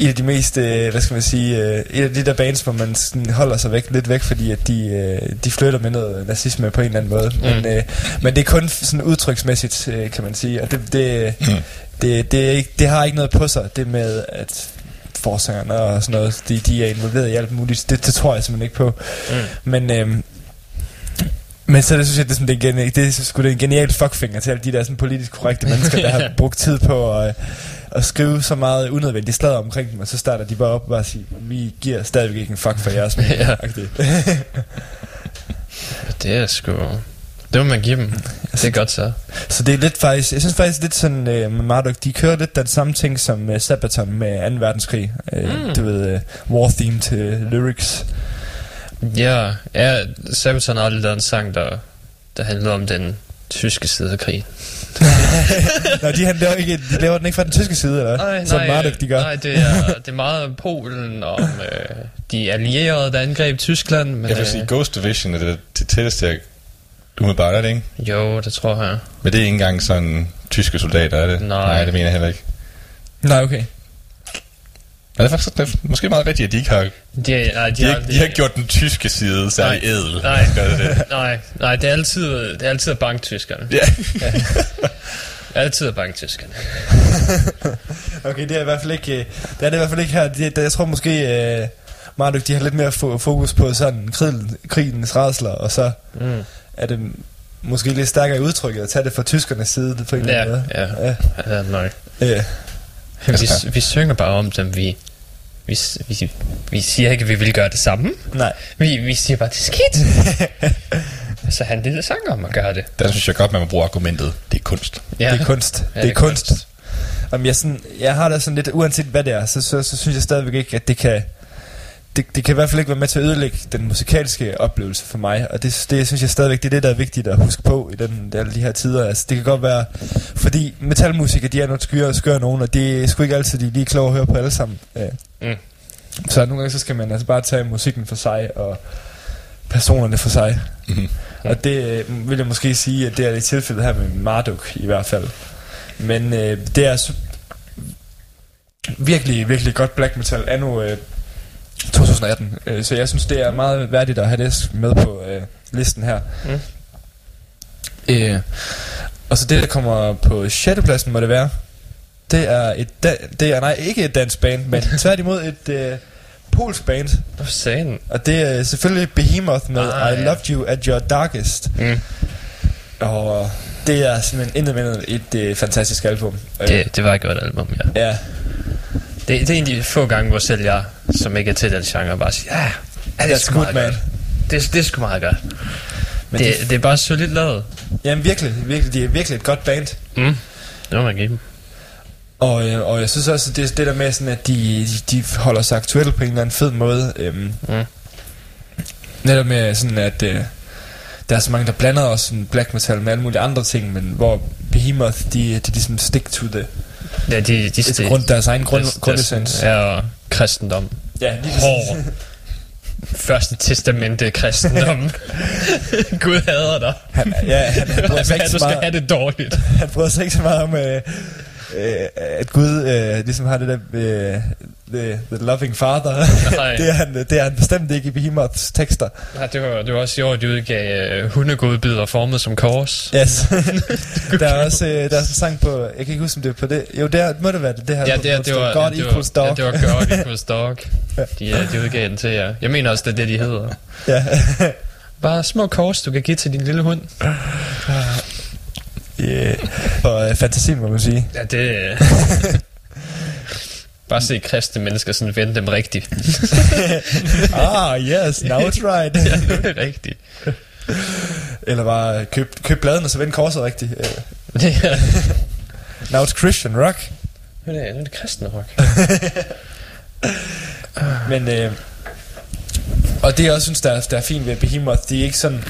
H: et af de mest, øh, hvad skal man sige, øh, et af de der bands, hvor man sådan holder sig væk, lidt væk, fordi at de, øh, de flytter med noget nazisme på en eller anden måde. Mm. Men, øh, men det er kun sådan udtryksmæssigt, øh, kan man sige, og det, det,
B: Mm.
H: det, det, er ikke, det har ikke noget på sig, det med, at forsangerne og sådan noget, de, de er involveret i alt muligt. Det, det tror jeg simpelthen ikke på.
F: Mm.
H: Men, øhm, men så det synes jeg, det er, sådan, det er, geni- det er sgu da en genial fuckfinger til alle de der sådan, politisk korrekte mennesker, der har (laughs) brugt tid på at, at skrive så meget unødvendigt sladder omkring dem, og så starter de bare op og bare siger, vi giver stadigvæk ikke en fuck for jeres (laughs) mening. (laughs)
F: Det er sgu... Det må man give dem. Det er godt så.
H: så det er lidt faktisk, jeg synes faktisk lidt sådan, øh, med Marduk, de kører lidt den samme ting som øh, Sabaton med 2. verdenskrig. Øh,
F: Mm.
H: Du ved, øh, war theme til lyrics.
F: Ja, ja Sabaton har aldrig lavet en sang, der, der handlede om den tyske side af krigen. (laughs)
H: Nå, de, han laver ikke, de laver den ikke fra den tyske side, eller?
F: Nej,
H: Som
F: nej,
H: Marduk, de gør.
F: nej det, er, det er meget om Polen og om øh, de allierede, der angreb Tyskland. Men,
B: Jeg vil sige, Ghost Division er det, det tætteste, jeg umiddelbart er det, ikke?
F: øh, jo, det tror jeg.
B: Men det er ikke engang sådan tyske soldater, er det?
F: Nej.
B: Nej, det mener jeg heller ikke.
H: Nej, okay.
B: Men det er faktisk det er måske meget rigtigt, at de ikke har,
F: De, nej,
B: de, har, de har ikke gjort den tyske side særlig
F: Nej.
B: ædel.
F: Nej.
B: Det det? (laughs)
F: Nej, nej, det er altid, det er altid banktyskerne.
B: Ja.
F: Altid banktyskerne. (laughs)
H: Okay, det er i hvert fald ikke, øh, det er det i hvert fald ikke her. Det, det, jeg tror måske, øh, Marduk, de har lidt mere fo- fokus på sådan krigen, krigens rædsler, og så
F: Mm.
H: er det måske lidt stærkere udtrykket at tage det fra tyskernes side på en eller
F: Ja,
H: anden måde.
F: ja,
H: Ja.
F: ja, nok.
H: Ja.
F: Vi, vi synger bare om dem, vi, vi, vi, vi siger ikke, at vi vil gøre det samme.
H: Nej.
F: Vi, vi siger bare, det er skidt. (laughs) Så han en lille sang om at gøre det.
B: Der synes jeg godt, man må bruge argumentet. Det er kunst.
F: Ja.
H: Det er kunst.
F: Ja,
H: det er kunst. Om jeg, sådan, jeg har da sådan lidt, uanset hvad det er, så, så, så synes jeg stadigvæk ikke, at det kan, det, det kan i hvert fald ikke være med til at ødelægge den musikalske oplevelse for mig, og det, det synes jeg stadigvæk, det er det, der er vigtigt at huske på i den, alle de her tider. Altså, det kan godt være, fordi metalmusikere, de er nogle skøre og skøre nogen, og det er sgu ikke altid, de er lige kloge at høre på alle sammen.
F: Mm.
H: Så nogle gange, så skal man altså bare tage musikken for sig, og personerne for sig.
B: Mhm.
H: Og det øh, vil jeg måske sige, at det er i tilfældet her med Marduk i hvert fald. Men øh, det er så virkelig, virkelig godt black metal anno øh, 2018. Øh, så jeg synes, det er meget værdigt at have det med på øh, listen her.
F: Mm.
H: Øh, og så det, der kommer på 6. pladsen, må det være. Det er et da- det er nej, ikke et dansk band, men (laughs) tværtimod et øh, polsk band.
F: Hvad sagde
H: Og det er selvfølgelig Behemoth med
F: Ah,
H: I
F: ja.
H: Loved You at Your Darkest.
F: Mm.
H: Og det er simpelthen intet mindre et øh, fantastisk album. Øh,
F: Det, det var et godt album, ja.
H: Ja,
F: Det, det er en af de få gange, hvor selv jeg, som ikke er til den genre, bare siger, ja, ja det er sgu meget
H: man.
F: godt. Det, det er sgu meget godt.
H: men
F: Det,
H: det,
F: det er bare solidt lavet.
H: jamen virkelig, virkelig, det er virkelig et godt band.
F: Mm. Det må man give dem.
H: Og, øh, og jeg synes også, det, det der med sådan, at de, de holder sig aktuelle på en eller anden fed måde. Øhm,
F: Mm.
H: Netop med sådan, at øh, der er så mange, der blander også sådan black metal med alle mulige andre ting, men hvor Behemoth, de, de ligesom stick to the,
F: Ja, de, de,
H: de grund, deres egen grund,
F: deres-
H: grundessens.
F: Ja, og kristendom.
H: Ja, lige
F: Hård. Første testamente kristendom. (laughs) Gud hader dig.
H: Han, ja, han, han sig
F: Hvad,
H: ikke
F: du
H: så
F: skal
H: meget,
F: have det dårligt.
H: han bryder sig ikke så meget om, øh, øh, at Gud øh, ligesom har det der, øh, the, the loving father. (laughs) Det, er han, det er han bestemt ikke i Behemoths tekster.
F: Nej, det var, det var også i år, de udgav uh, hundegodbider formet som kors.
H: Yes. (laughs) (laughs) der er også øh, der er sådan en sang på, jeg kan ikke huske, om det er på det. Jo, det er, må det være det, det her.
F: Ja, det, er,
H: der
F: det, var,
H: God
F: ja,
H: equals dog.
F: ja, det var God equals dog. De, uh, de udgav den til jer. Jeg mener også, det er det, de hedder.
H: ja.
F: Bare små kors, du kan give til din lille hund.
H: Yeah. Og øh, fantasien, må man sige.
F: Ja, det... øh, (laughs) Bare se kristne mennesker sådan vende dem rigtigt. (laughs)
H: ah, yes, now it's right. (laughs)
F: ja, det er rigtigt.
H: Eller bare øh, køb, køb bladen, og så vend korset rigtigt.
F: Er,
H: now it's Christian rock.
F: nu er det, nu er det kristne rock.
H: Men, øh, og det jeg også synes, der er, der er fint ved Behemoth, det er ikke sådan...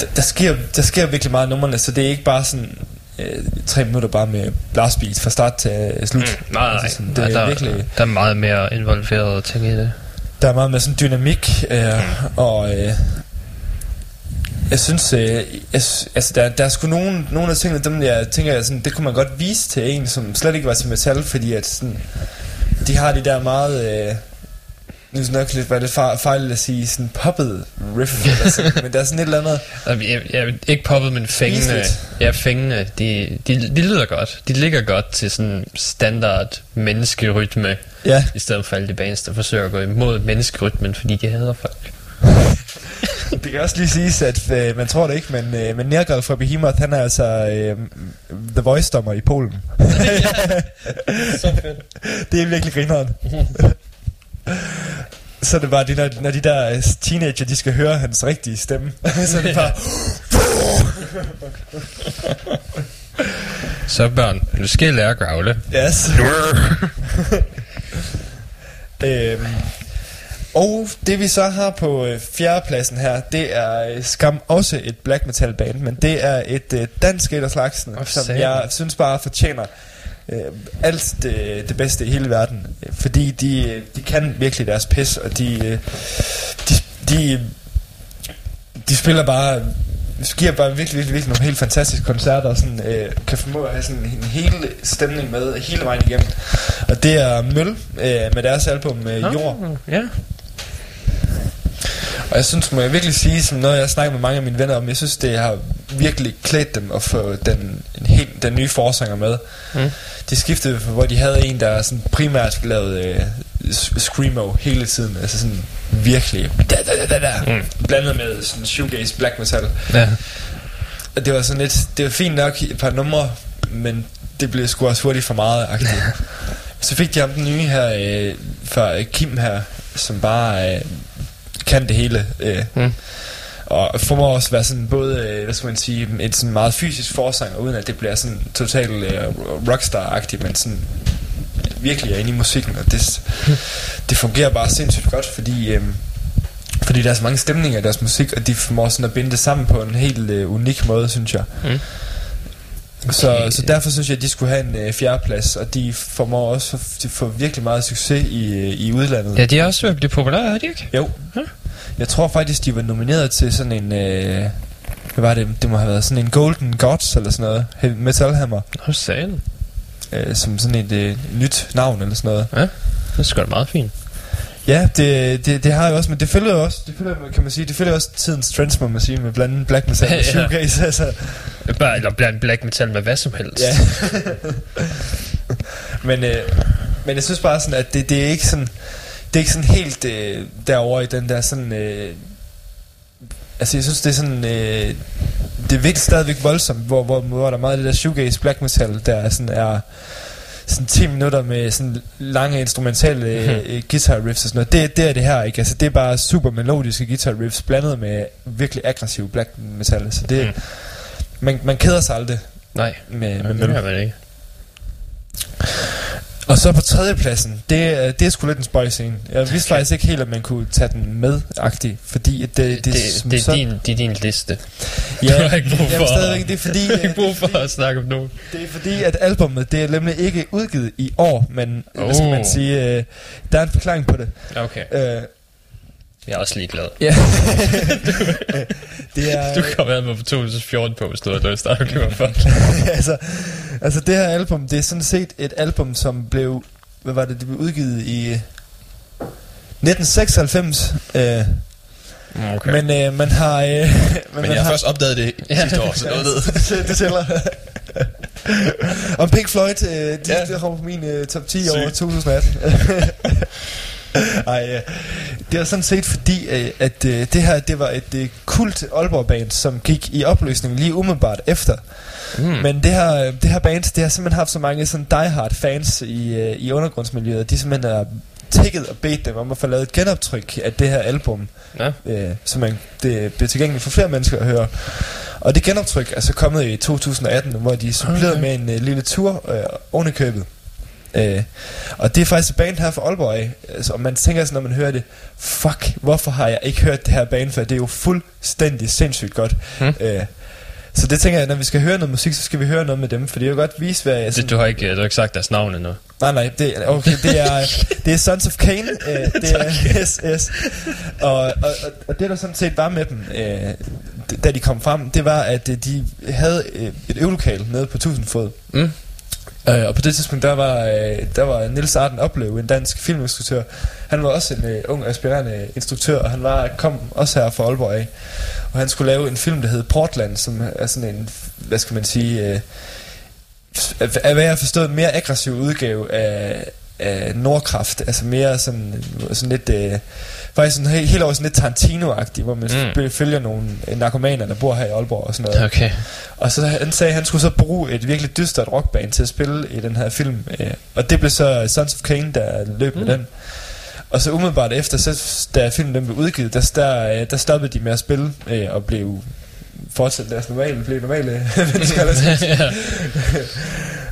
H: Der, der, sker, der sker virkelig meget af numrene, så det er ikke bare sådan... Øh, tre minutter bare med blast beat fra start til øh, slut.
F: Mm, nej, nej.
H: Altså sådan,
F: det
H: er
F: der,
H: virkelig...
F: der er meget mere involverede ting i det.
H: Der er meget med sådan dynamik, øh, og øh, jeg synes, øh, jeg, altså der, der er sgu nogle, nogle af tingene, dem jeg tænker, jeg sådan, det kunne man godt vise til en, som slet ikke var til metal, fordi at sådan, de har de der meget, øh, nu er det nok lidt, var det fejl at sige, sådan poppet riff, eller sådan, (laughs) men der er sådan et eller andet,
F: Jeg, jeg, ikke poppet, men fængende. Ja, fængende. De, de, de lyder godt. De ligger godt til sådan standard menneskerytme,
H: ja,
F: i stedet for alle de bands, der forsøger at gå imod menneskerytmen, fordi de hader folk.
H: det kan også lige siges, at øh, man tror det ikke, men, øh, men Nergal fra Behemoth, han er altså øh, The Voice-dommer i Polen. (laughs) (laughs)
F: Så fedt.
H: Det er virkelig grineren. Så det bare, det, når, når de der øh, teenager, de skal høre hans rigtige stemme. (laughs) så det bare... (laughs)
F: Så børn, nu skal I lære at growle.
H: Yes. (laughs) øhm, og det vi så har på øh, fjerdepladsen her, det er øh, skam også et black metal band, men det er et øh, dansk et af slagsen,
F: Åh,
H: som
F: satan.
H: jeg synes bare fortjener øh, alt det, det bedste i hele verden. Fordi de, de kan virkelig deres pis, og de, øh, de, de, de spiller bare giver bare virkelig, virkelig, virkelig nogle helt fantastiske koncerter og sådan, øh, kan formå at have sådan en hel stemning med hele vejen igennem. Og det er Møl øh, med deres album øh, Jord.
F: Ja.
H: Og jeg synes, må jeg virkelig sige, som noget jeg snakker med mange af mine venner om, jeg synes, det har virkelig klædt dem at få den, en helt, den nye forsanger med.
F: Mm.
H: De skiftede, hvor de havde en, der sådan primært lavede øh, screamo hele tiden. Altså sådan virkelig da, da, da, da, da,
F: Mm.
H: blandet med sådan shoegaze black metal.
F: ja.
H: Og det var sådan lidt, det var fint nok et par numre, men det blev sgu også hurtigt for meget agtigt. Så fik de ham den nye her, øh, fra Kim her, som bare øh, kan det hele. Øh,
F: Mm.
H: Og formår også at være sådan både, øh, hvad skal man sige, en sådan meget fysisk forsanger, uden at det bliver sådan totalt øh, rockstar-agtigt, men sådan virkelig er inde i musikken, og det, det fungerer bare sindssygt godt, fordi, øhm, fordi der er så mange stemninger i deres musik, og de formår sådan at binde det sammen på en helt øh, unik måde, synes jeg.
F: Mm.
H: Så, så derfor synes jeg, at de skulle have en øh, fjerdeplads, og de formår også de får virkelig meget succes i, øh, i udlandet.
F: Ja, de er også blive populære, er de ikke?
H: Jo. Jeg tror faktisk, de var nomineret til sådan en... Øh, hvad var det? Det må have været sådan en Golden Gods eller sådan noget. Heavy Metal Hammer.
F: Nå, salen.
H: Øh, som sådan et øh, nyt navn eller sådan noget.
F: Ja, det er sgu da meget fint.
H: Ja, det, det, det har jeg også, men det følger jo også, det følger, kan man sige, det følger også tidens trends, må man sige, med blandt andet black metal (laughs) og
F: Ja.
H: shoegaze, altså.
F: Bare, eller blandt black metal med hvad som helst.
H: Ja. (laughs) men, øh, men jeg synes bare sådan, at det, det er ikke sådan, det er ikke sådan helt øh, derover i den der sådan, øh, altså jeg synes det er sådan, øh, det er virkelig stadigvæk voldsomt, hvor, hvor, hvor der er meget af det der shoegaze black metal, der er sådan er, sådan 10 minutter med sådan lange instrumentale øh, guitar riffs og sådan noget. Det, det er det her ikke. Altså det er bare super melodiske guitar riffs blandet med virkelig aggressiv black metal. Så det,
F: Mm.
H: man, man keder sig aldrig
F: Nej,
H: med, med,
F: det er vel ikke.
H: Og så på tredjepladsen, det, er- det er sgu lidt en spøj scene. Jeg vidste faktisk ikke helt, at man kunne tage den med agtigt fordi at det,
F: Det,
H: det,
F: det, er
H: så-
F: din, det er din liste.
H: Ja, (laughs)
F: du har ikke brug for,
H: jamen, stadigvæk, det er fordi, (laughs)
F: du har ikke
H: at-
F: brug for at snakke om nogen.
H: Det er fordi, at albummet, det er nemlig ikke udgivet i år, men oh. hvad skal man
F: Oh.
H: sige, øh, der er en forklaring på det.
F: Okay,
H: Øh,
F: jeg er også ligeglad.
H: ja. (laughs) det er,
F: Du kan være med på 2014 på, hvis du havde lyst. Der er jo for.
H: altså, altså det her album, det er sådan set et album, som blev, hvad var det, det blev udgivet i 1996. Øh,
F: Okay.
H: Men øh, man har... Øh, (laughs) men,
B: Men jeg har først opdaget det (laughs) sidste år, så noget ved.
H: det, tæller. Om Pink Floyd, øh, de
B: Ja.
H: ja. kommer på min øh, top 10
B: Sygt.
H: over 2018. Ej, øh, det er sådan set fordi, øh, at øh, det her det var et øh, kult Aalborg-band, som gik i opløsning lige umiddelbart efter.
F: Mm.
H: Men det her, det her band, det har simpelthen haft så mange sådan diehard fans i, i undergrundsmiljøet, de simpelthen har tækket og bedt dem om at få lavet et genoptryk af det her album,
F: Ja.
H: øh, så man, det bliver tilgængeligt for flere mennesker at høre. Og det genoptryk er så kommet i 2018, hvor de supplerede
F: Okay.
H: med en øh, lille tur øh, oven i købet. Øh, og det er faktisk et band her fra Aalborg af. Altså, og man tænker sådan, når man hører det, fuck, hvorfor har jeg ikke hørt det her band før? Det er jo fuldstændig sindssygt godt.
F: Hmm.
H: Øh, så det tænker jeg, når vi skal høre noget musik, så skal vi høre noget med dem, for det er jo godt vise, hvad jeg...
F: Det, du, har ikke, du har ikke sagt deres navn endnu.
H: Nej, nej, det, okay, det er, (laughs) det er Sons of Cain. Øh, (laughs) det er, (laughs) yes, yes. Og, og, og, og det der sådan set var med dem, øh, da de kom frem, det var, at øh, de havde øh, et øvelokal nede på Tusindfod.
F: Mm.
H: Øh, og på det tidspunkt, der var, øh, der var Nils Arden Oplev, en dansk filminstruktør. Han var også en øh, ung, aspirerende instruktør, og han var, kom også her fra Aalborg af. Og han skulle lave en film, der hed Portland, som er sådan en, hvad skal man sige, øh, af af hvad jeg har forstået, en mere aggressiv udgave af, af Nordkraft. Altså mere sådan, sådan lidt... Øh, faktisk sådan helt, helt over sådan lidt Tarantino-agtig, hvor man
F: Mm.
H: følger nogle øh, narkomaner, der bor her i Aalborg og sådan noget.
F: Okay.
H: Og så han sagde, at han skulle så bruge et virkelig dystert rockband til at spille i den her film. Øh, og det blev så Sons of Cain, der løb mm. med den. Og så umiddelbart efter, så, da filmen den blev udgivet, der, der, øh, der stoppede de med at spille øh, og blev fortsat deres normale, blev normale (laughs) mennesker. (laughs) (laughs)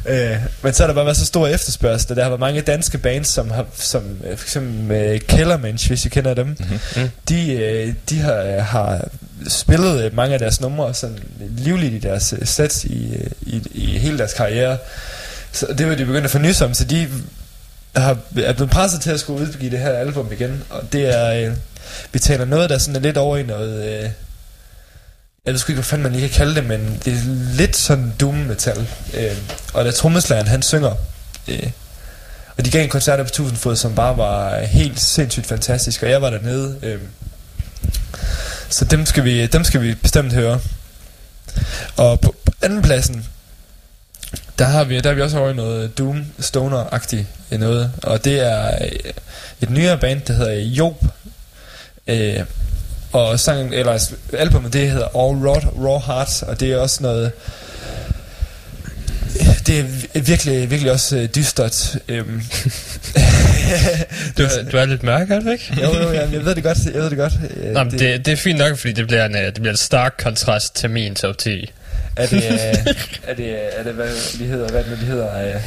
H: Øh, men så har der bare været så stor efterspørgsel, der har været mange danske bands, som har, som øh, for eksempel øh, Kellermensch, hvis I kender dem,
F: Mm.
H: de, øh, de har, har spillet øh, mange af deres numre sådan livligt i deres øh, sets i, øh, i, i hele deres karriere. Så det var de begyndt at nys om, så de har, er blevet presset til at skulle udgive det her album igen, og det er, øh, vi taler noget, der sådan er lidt over i noget, øh, jeg ved sgu ikke, hvad fanden man lige kan kalde det, men det er lidt sådan doom metal. Øh, og da trommeslageren, han synger, øh, og de gav en koncert på 1000 fod, som bare var helt sindssygt fantastisk, og jeg var dernede. Øh, så dem skal, vi, dem skal vi bestemt høre. Og på på anden pladsen, der har vi, der har vi også over i noget Doom Stoner-agtigt noget, og det er øh, et nyere band, der hedder Job. Øh, og sangen, eller albumet, det hedder All Raw, Raw Heart, og det er også noget... Det er vi- virkelig, virkelig også øh, dystert. Øhm. (laughs)
F: Du, du er lidt mørk, er du ikke?
H: jo, jo, jeg, jeg ved det godt. Jeg ved det godt. Øh,
F: Nå, men det, det er fint nok, fordi det bliver en, øh, det bliver en stark kontrast til min top 10.
H: Er det, (laughs) øh, er det, er det hvad vi hedder, hvad det nu, de hedder? Øh,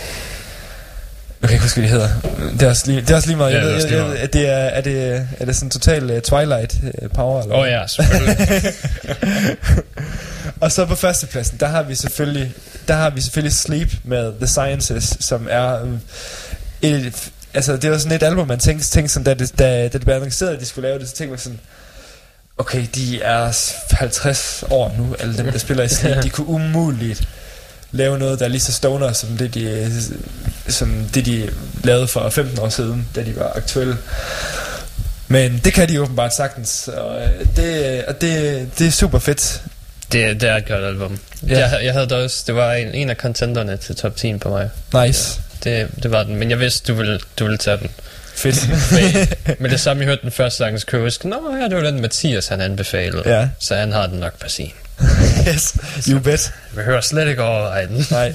H: Jeg kan ikke huske, hvad de hedder. Det er også lige, det er også lige meget.
F: Ja,
H: Jeg
F: det er lige meget.
H: jeg, det er, er, det, er det sådan total uh, Twilight uh, power?
F: Åh oh, ja, selvfølgelig. (laughs)
H: Og så på førstepladsen, der har vi selvfølgelig, der har vi selvfølgelig Sleep med The Sciences, som er um, et, altså det var sådan et album, man tænkte, tænkte sådan, da det, da, da det blev annonceret, at de skulle lave det, så tænkte man sådan, okay, de er 50 år nu, alle dem, der spiller i Sleep, (laughs) de kunne umuligt lave noget, der er lige så stoner, som det, de, som det, de lavede for 15 år siden, da de var aktuelle. Men det kan de åbenbart sagtens, og øh, det, og det, det er super fedt.
F: det, det er et godt album.
H: Ja.
F: Ja. Jeg, jeg havde det også, det var en, en af contenderne til top 10 på mig.
H: Nice.
F: Det, det var den, men jeg vidste, du ville, du ville tage den.
H: Fedt. (laughs)
F: Men, (laughs) men det samme, jeg hørte den første sang, så kunne jeg huske, Nå ja, det var den Mathias, han anbefalede.
H: Ja.
F: Så han har den nok på sin. (laughs)
H: yes, you bet.
F: Jeg behøver slet ikke overveje den.
H: Nej.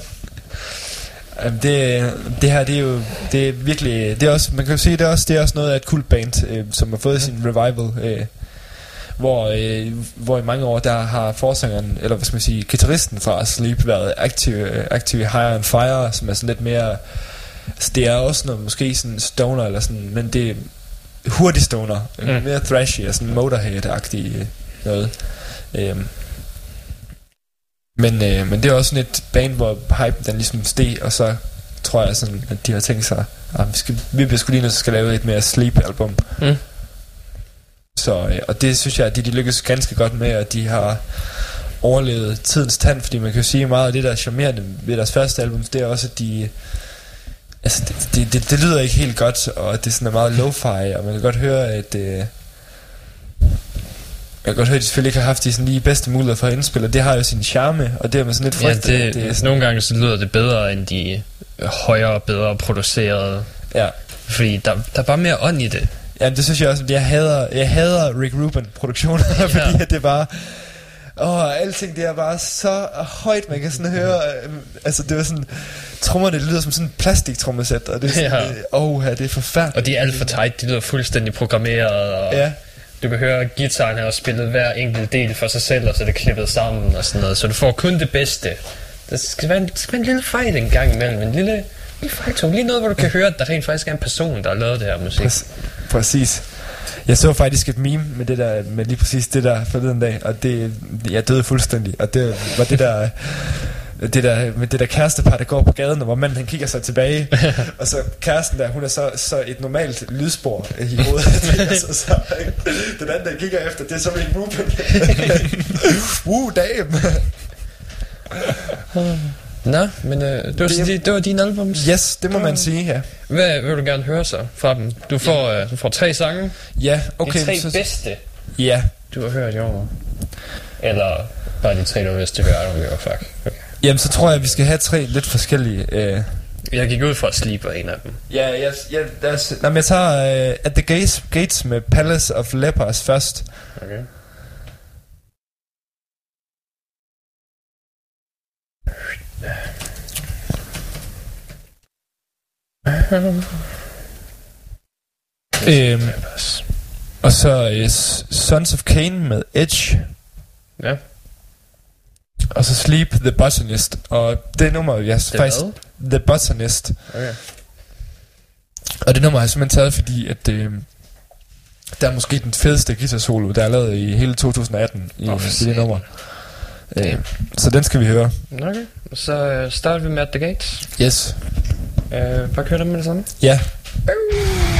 H: Det, det her, det er jo det er virkelig, det er også, man kan jo sige, det er også, det er også noget af et kult band, øh, som har fået sin revival, øh, hvor, øh, hvor i mange år, der har forsangeren, eller hvad skal man sige, gitarristen fra Sleep været aktiv, øh, aktiv i Higher and Fire, som er sådan lidt mere, altså det er også noget, måske sådan stoner, eller sådan, men det er hurtig stoner, mm. Mere thrashy, og sådan Motorhead-agtig øh, noget. Øhm, men, øh, men det er også sådan et band, hvor hype den ligesom steg, og så tror jeg sådan, at de har tænkt sig, at vi, skal, vi bliver sgu lige nødt til at skal lave et mere sleep-album.
F: Mm.
H: Så, øh, og det synes jeg, at de, de lykkes ganske godt med, at de har overlevet tidens tand, fordi man kan jo sige meget af det, der er charmerende ved deres første album, det er også, at de... Altså, det, det, det, det lyder ikke helt godt, og det sådan er meget lo-fi, og man kan godt høre, at... Øh, jeg kan godt høre, at de selvfølgelig ikke har haft de sådan lige bedste muligheder for at indspille, og det har jo sin charme, og det er man sådan lidt
F: Ja,
H: frygtet.
F: det,
H: at
F: det
H: er
F: sådan, nogle gange så lyder det bedre end de øh, højere, bedre producerede.
H: Ja.
F: Fordi der, der er bare mere ånd i det.
H: Ja, det synes jeg også. Jeg hader, jeg hader Rick Rubin produktioner, (laughs) ja. fordi at det er bare... Åh, alting det er bare så højt, man kan sådan høre... Øh, altså, det var sådan... Trommer, det lyder som sådan en plastiktrommesæt, og det er sådan...
F: Ja.
H: Ja. Åh, ja, det er forfærdeligt.
F: Og de er alt for tight, de lyder fuldstændig programmeret. Og
H: Ja.
F: Du kan høre, at gitaren har spillet hver enkelt del for sig selv, og så er det klippet sammen og sådan noget. Så du får kun det bedste. Der skal være en, der skal være en lille fejl en gang imellem. En lille, lille faktum. Lige noget, hvor du kan høre, at der rent faktisk er en person, der har lavet det her musik.
H: Præ- præcis. Jeg så faktisk et meme med det der, med lige præcis det der forleden dag, og det, jeg døde fuldstændig, og det var det der, det der, med det der kærestepar, der går på gaden, og hvor manden han kigger sig tilbage, (laughs) og så kæresten der, hun er så, så et normalt lydspor i (laughs) hovedet, altså, så, den anden, der kigger efter, det er så Rick Rubin. uh, damn.
F: Nå, men øh, det, var,
H: Det-
F: det, det var dine albums.
H: Yes, det må man sige, ja.
F: Hvad vil du gerne høre så fra dem? Du får, øh, du får tre sange.
H: Ja, okay.
F: de tre
H: så,
F: bedste,
H: ja,
F: du har hørt i år. Eller bare de tre, du. I don't give a fuck. Okay.
H: Jamen så tror jeg, at vi skal have tre lidt forskellige... Øh,
F: Jeg gik ud fra at Sleep var en af dem.
H: Ja, jeg, jeg, lad os, nej, men jeg tager uh, At the Gates, Gates med Palace of Lepers først.
F: Okay.
H: Øhm, og så uh, Sons of Cain med Edge.
F: Ja.
H: Og så Sleep the Botanist. Og det nummer, jeg
F: Det
H: faktisk...
F: hvad?
H: The Botanist.
F: Okay.
H: Og det nummer har jeg simpelthen taget, fordi at... Øh, der er måske den fedeste guitar solo, der er lavet i hele 2018 i, oh, i det nummer. Øh, så den skal vi høre.
F: Okay. Så øh, starter vi med At The Gates.
H: Yes.
F: Øh, bare kør dem med det samme.
H: Ja.
I: Fire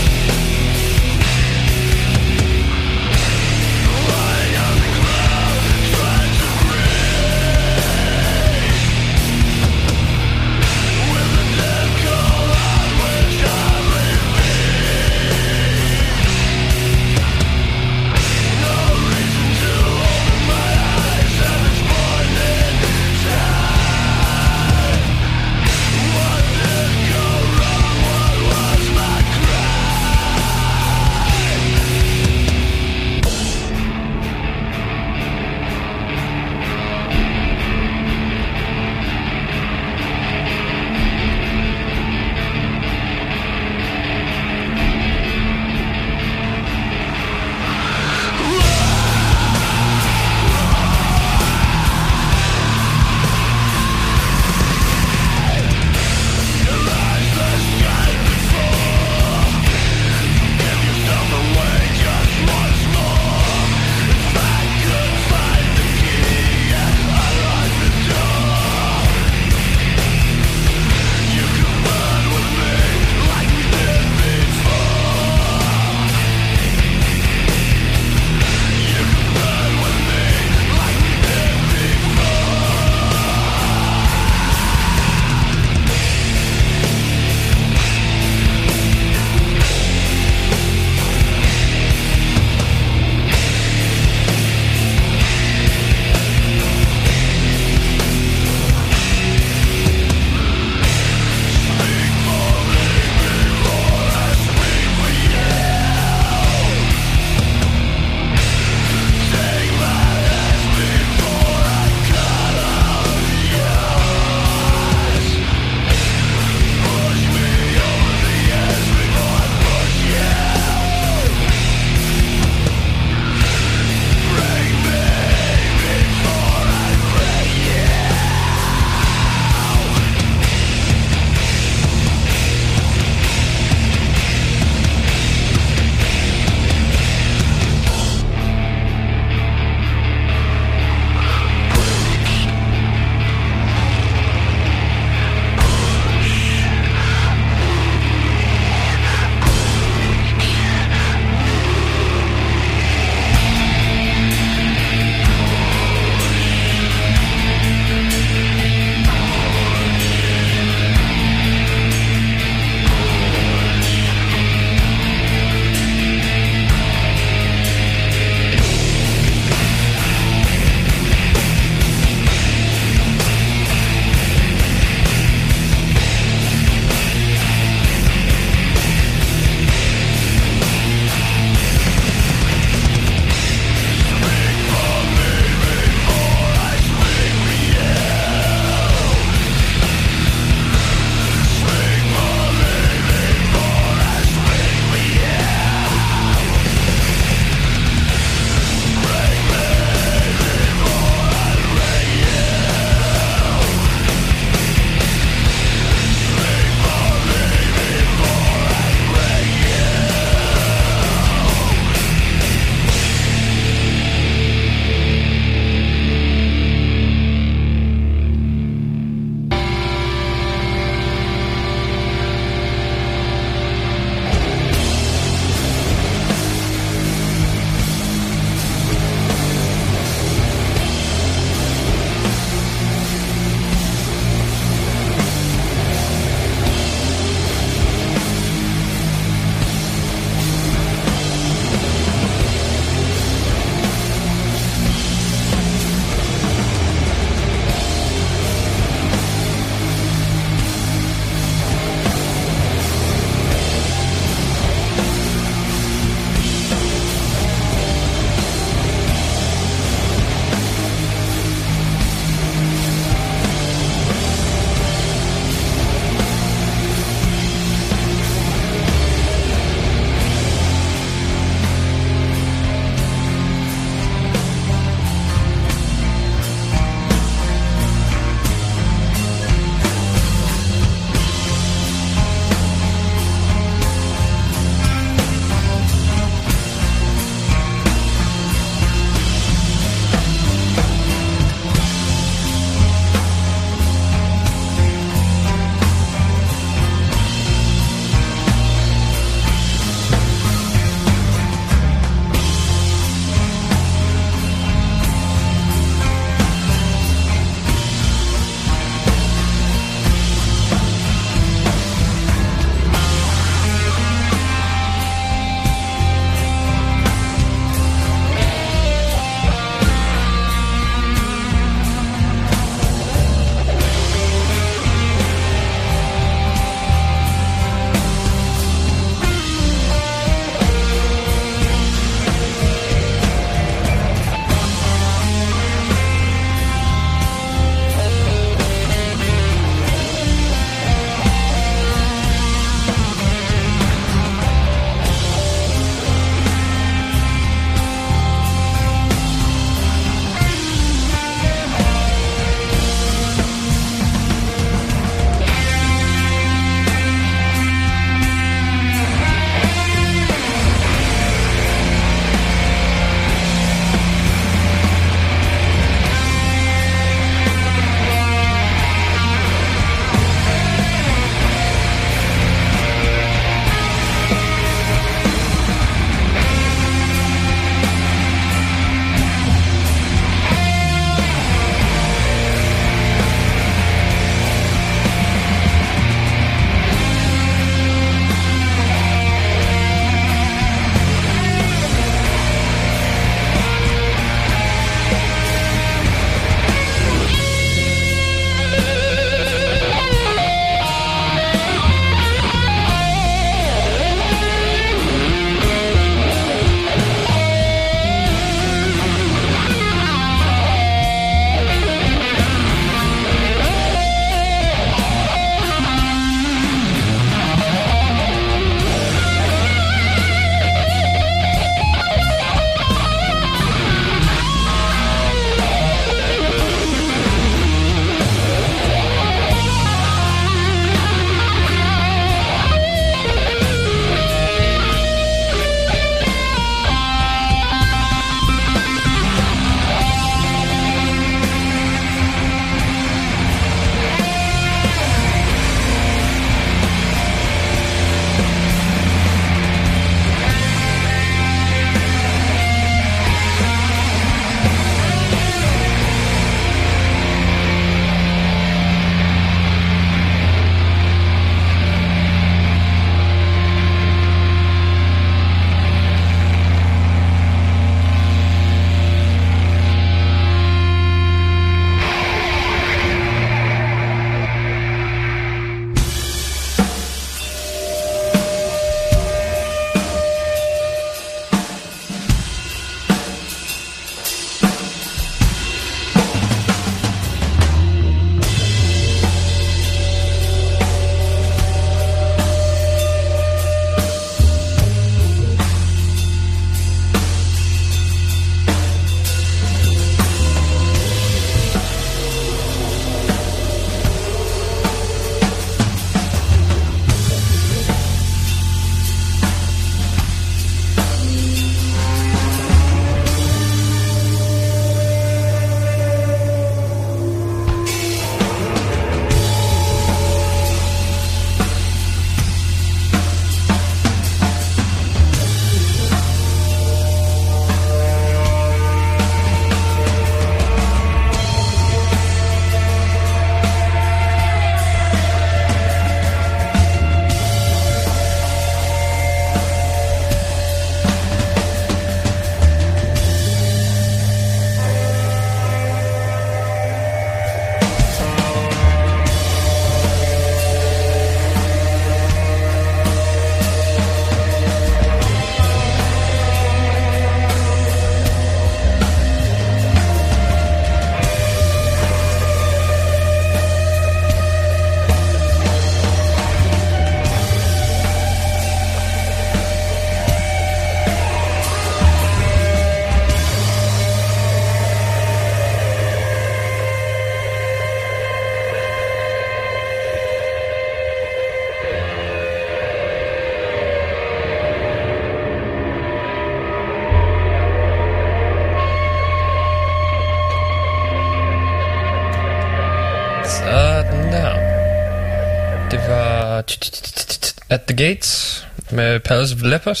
F: Gates med Palace of Lepers,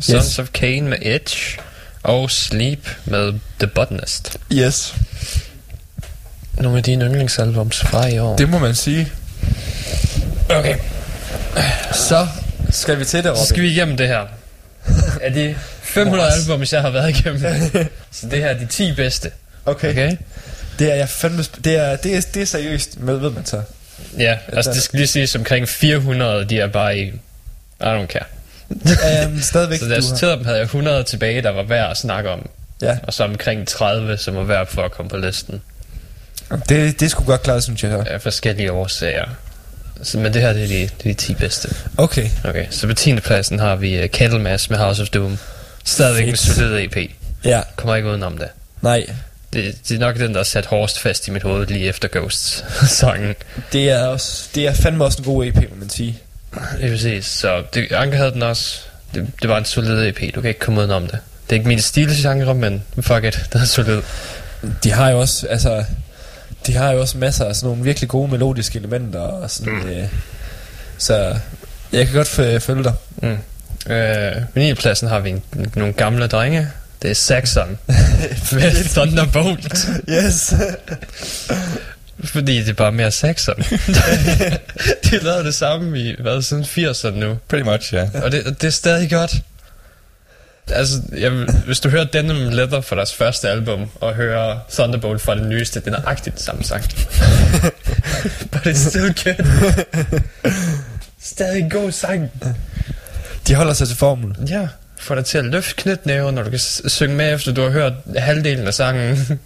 F: Sons
H: Yes.
F: of Cain med Edge, og Sleep med The Botanist.
H: Yes.
F: Nogle af dine yndlingsalbums fra i år.
H: Det må man sige.
F: Okay.
H: Så skal vi til det,
F: Så
H: Robin.
F: skal vi igennem det her. Af de 500 albums, jeg har været igennem. (laughs) så det her er de 10 bedste.
H: Okay.
F: Okay?
H: Det er jeg fandme... Det er, det er, det er seriøst, med, ved man så.
F: Ja, altså det skal lige siges omkring 400, de er bare i... I don't care.
H: Um, stadigvæk, (laughs)
F: Så da jeg sorterede dem, havde jeg 100 tilbage, der var værd at snakke om.
H: Ja,
F: Og så omkring 30, som var værd for at komme på listen.
H: det, det skulle godt klare, synes jeg.
F: Af forskellige årsager. Så, men det her, det er, de, det er de 10 bedste.
H: Okay.
F: Okay, så på 10. pladsen har vi uh, Candlemass med House of Doom. Stadigvæk en
H: Fedt.
F: solid EP.
H: Ja,
F: Kommer ikke udenom det.
H: nej.
F: det. Det er nok den, der er sat hårdest fast i mit hoved lige efter Ghosts-sangen.
H: Det er, også, det er fandme også en god EP, må man sige.
F: Det er præcis. Så det, Anke havde den også. Det, det var en solid EP. Du kan ikke komme udenom det. Det er ikke min stilgenre, men fuck it. Den er solid.
H: De har jo også, altså... De har jo også masser af sådan nogle virkelig gode melodiske elementer og sådan... Mm. Øh, så jeg kan godt f- følge dig.
F: Mm. Øh, på 9. pladsen har vi en, nogle gamle drenge. Det er Saxon (laughs) med Thunderbolt.
H: Yes. (laughs)
F: Fordi det er bare mere Saxon. (laughs) de lavede det samme i, hvad, siden 80'erne nu.
B: Pretty much, ja.
F: Og det, det er stadig godt. Altså, jeg, hvis du hører Denim Leather fra deres første album, og hører Thunderbolt fra det nyeste, den er agtigt samme sang. (laughs) But it's still good. Stadig god sang.
H: De holder sig til formel.
F: Ja, får dig til at løfte knytnæver, når du kan synge med, efter du har hørt halvdelen af sangen. (laughs)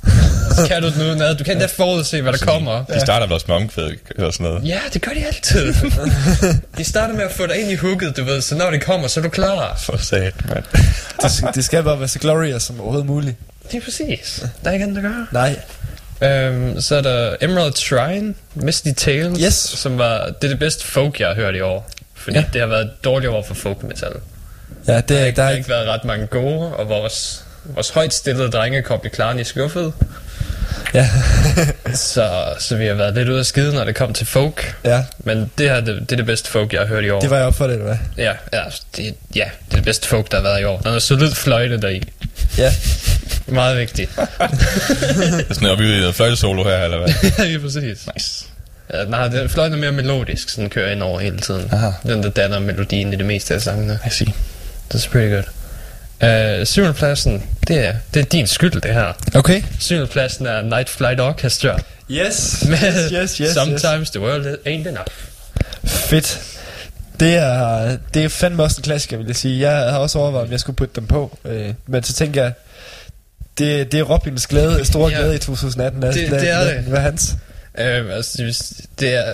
F: Kan du den udenad. Du kan endda forudse, hvad der kommer.
B: De starter vel også med omkvæd eller sådan noget.
F: Ja, det gør de altid. de starter med at få dig ind i hooket, du ved, så når det kommer, så er du klar.
B: For sat, mand.
H: Det, skal- det skal bare være så glorious som overhovedet muligt.
F: Det er præcis. Der er ikke andet at gøre.
H: Nej.
F: Øhm, så er der Emerald Shrine, Misty Tales,
H: Yes.
F: som var, det er det bedste folk, jeg har hørt i år. Fordi
H: Ja.
F: det har været et dårligt år for folk metal.
H: Ja, det,
F: Der,
H: der,
F: der har
H: er
F: ikke været ret mange gode, og vores, vores højt stillede drenge kom i klaren i skuffet.
H: Ja. (laughs)
F: så, så vi har været lidt ude af skide, når det kom til folk.
H: ja,
F: Men det her, det, det er det bedste folk, jeg har hørt i år.
H: det var jeg op for det, eller hvad?
F: Ja, ja, det, ja, det er det bedste folk, der har været i år. Der er solid fløjte deri.
H: Ja. (laughs)
F: Meget vigtigt.
B: Det (laughs) er sådan, er vi noget fløjtesolo her, eller hvad?
F: ja, lige præcis.
B: Nice.
F: Ja, nej, det, fløjten er mere melodisk, så den kører ind over hele tiden.
B: Aha.
F: Den, der danner melodien i det meste af sangene.
B: I see.
F: Det er pretty good. Uh, syvende pladsen, det er, det er din skyld, det her.
H: Okay.
F: Syvende pladsen er Night Flight Orchestra.
H: Yes. (laughs)
F: Med
H: yes, yes, yes,
F: Sometimes the world ain't enough.
H: Fedt. Det er, det er fandme også en klassiker, vil jeg sige. Jeg har også overvejet, om jeg skulle putte dem på. Øh, men så tænker jeg, det, det er Robins glæde, store
F: Ja.
H: glæde i 2018. Lad,
F: Det-
H: lad,
F: det er det.
H: Hvad hans?
F: Uh, altså, det er...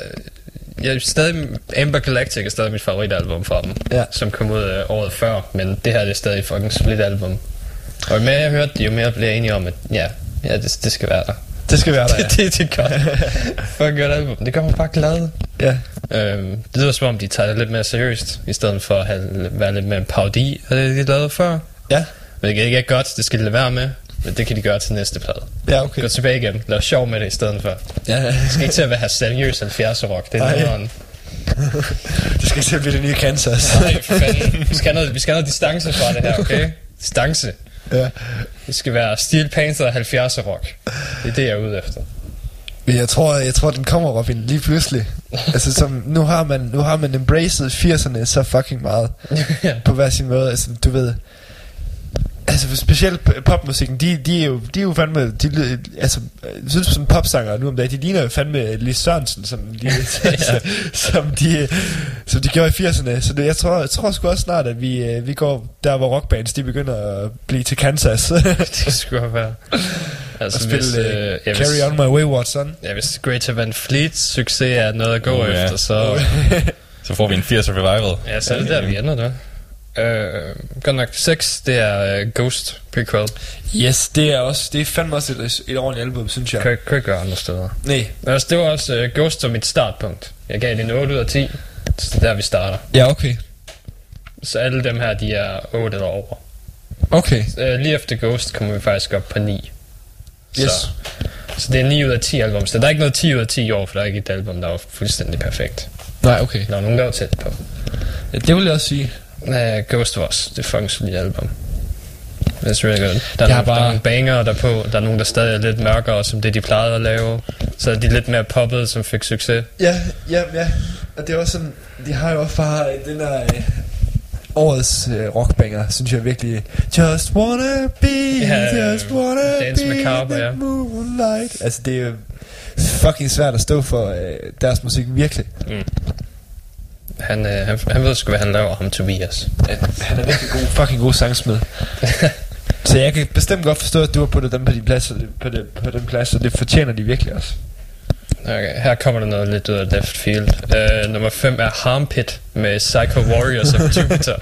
F: Jeg er stadig, Amber Galactic er stadig mit favoritalbum fra dem,
H: Ja.
F: som kom ud øh, året før, men det her det er stadig fucking split album. Og jo mere jeg hørte det, jo mere blev jeg enig om, at ja, ja det, det skal være der.
H: Det skal være der, (laughs) ja.
F: det, det, det er godt. (laughs) Fucking godt album. Det gør mig bare glad.
H: ja.
F: Øhm, det lyder som om, de tager det lidt mere seriøst, i stedet for at have, være lidt mere en parodi af det, de lavede før.
H: Ja.
F: Men det ikke er godt, det skal de lade være med, men det kan de gøre til næste plade.
H: Ja, okay.
F: Gå tilbage igen, lav sjov med det i stedet for.
H: Ja,
F: Det skal ikke til at være seriøs 70'er rock, det er noget
H: det skal til at blive det nye Kansas.
F: Nej, for fanden. Vi skal, noget, vi skal have noget distance fra det her, okay? Distance.
H: ja.
F: Det skal være Steel Panther 70'er rock. Det er det, jeg er ude efter.
H: Men jeg tror, jeg tror, den kommer, Robin, lige pludselig. altså, som, nu har man, nu har man embraced 80'erne så fucking meget. (laughs)
F: ja.
H: på hver sin måde, altså du ved Altså specielt p- popmusikken De, de er jo De er jo fandme de, Altså Jeg synes som popsanger nu om dagen De ligner jo fandme Lis Sørensen Som de, (laughs) (laughs) altså, som de Som de gjorde i 80'erne Så det, jeg tror Jeg tror sgu også snart At vi, øh, vi går Der hvor rockbands De begynder at blive til Kansas (laughs)
F: Det skulle have været. Altså,
H: Og spille
F: hvis,
H: øh,
F: ja,
H: Carry
F: hvis,
H: On My Wayward Son
F: Ja, hvis Greta Van Fleet's succes er noget at gå
B: Oh, ja.
F: efter, så,
B: Så får vi en 80'er revival.
F: ja, så er det der, vi ender der. Øh, godt nok 6, det er uh, Ghost prequel.
H: Yes det er også Det er fandme også et, et ordentligt album Synes jeg
F: Kan, kan ikke gøre andre steder.
H: Nej
F: altså, det var også uh, Ghost som mit startpunkt. Jeg gav det en 8 ud af 10, så det er der, vi starter.
H: Ja okay
F: Så alle dem her, de er 8 eller over.
H: Okay
F: Uh, lige efter Ghost kommer vi faktisk op på 9.
H: Yes
F: Så, så det er 9 ud af 10 album. Så der er ikke noget 10 ud af 10 i år, for der er ikke et album, der er fuldstændig perfekt.
H: Nej, okay.
F: Der var nogen, der var tæt på.
H: Ja, det vil jeg også sige.
F: Uh, Ghost Wars, det er fucking album. It's really good. Der er, nogle, bare... der er nogle banger der på. Der er nogen, der stadig er lidt mørkere, som det de plejede at lave. Så er de lidt mere poppet, som fik succes.
H: Ja, ja, ja. Og det er også sådan, de har jo også bare den der øh, årets øh, rockbanger, synes jeg virkelig. Just wanna be,
F: Ja,
H: just wanna
F: Dance
H: be
F: Macabre,
H: the
F: ja.
H: moonlight. Altså det er jo fucking svært at stå for øh, deres musik, virkelig.
F: Han, øh, han, han ved sgu, hvad han laver, ham Tobias.
H: Han er virkelig god, fucking god sangsmed. (laughs) Så jeg kan bestemt godt forstå, at du har puttet dem på, de plads, på, det, på den plads, og det fortjener de virkelig også.
F: Okay, her kommer der noget lidt ud af left field. Uh, nummer 5 er Harmpit med Psycho Warriors of Jupiter.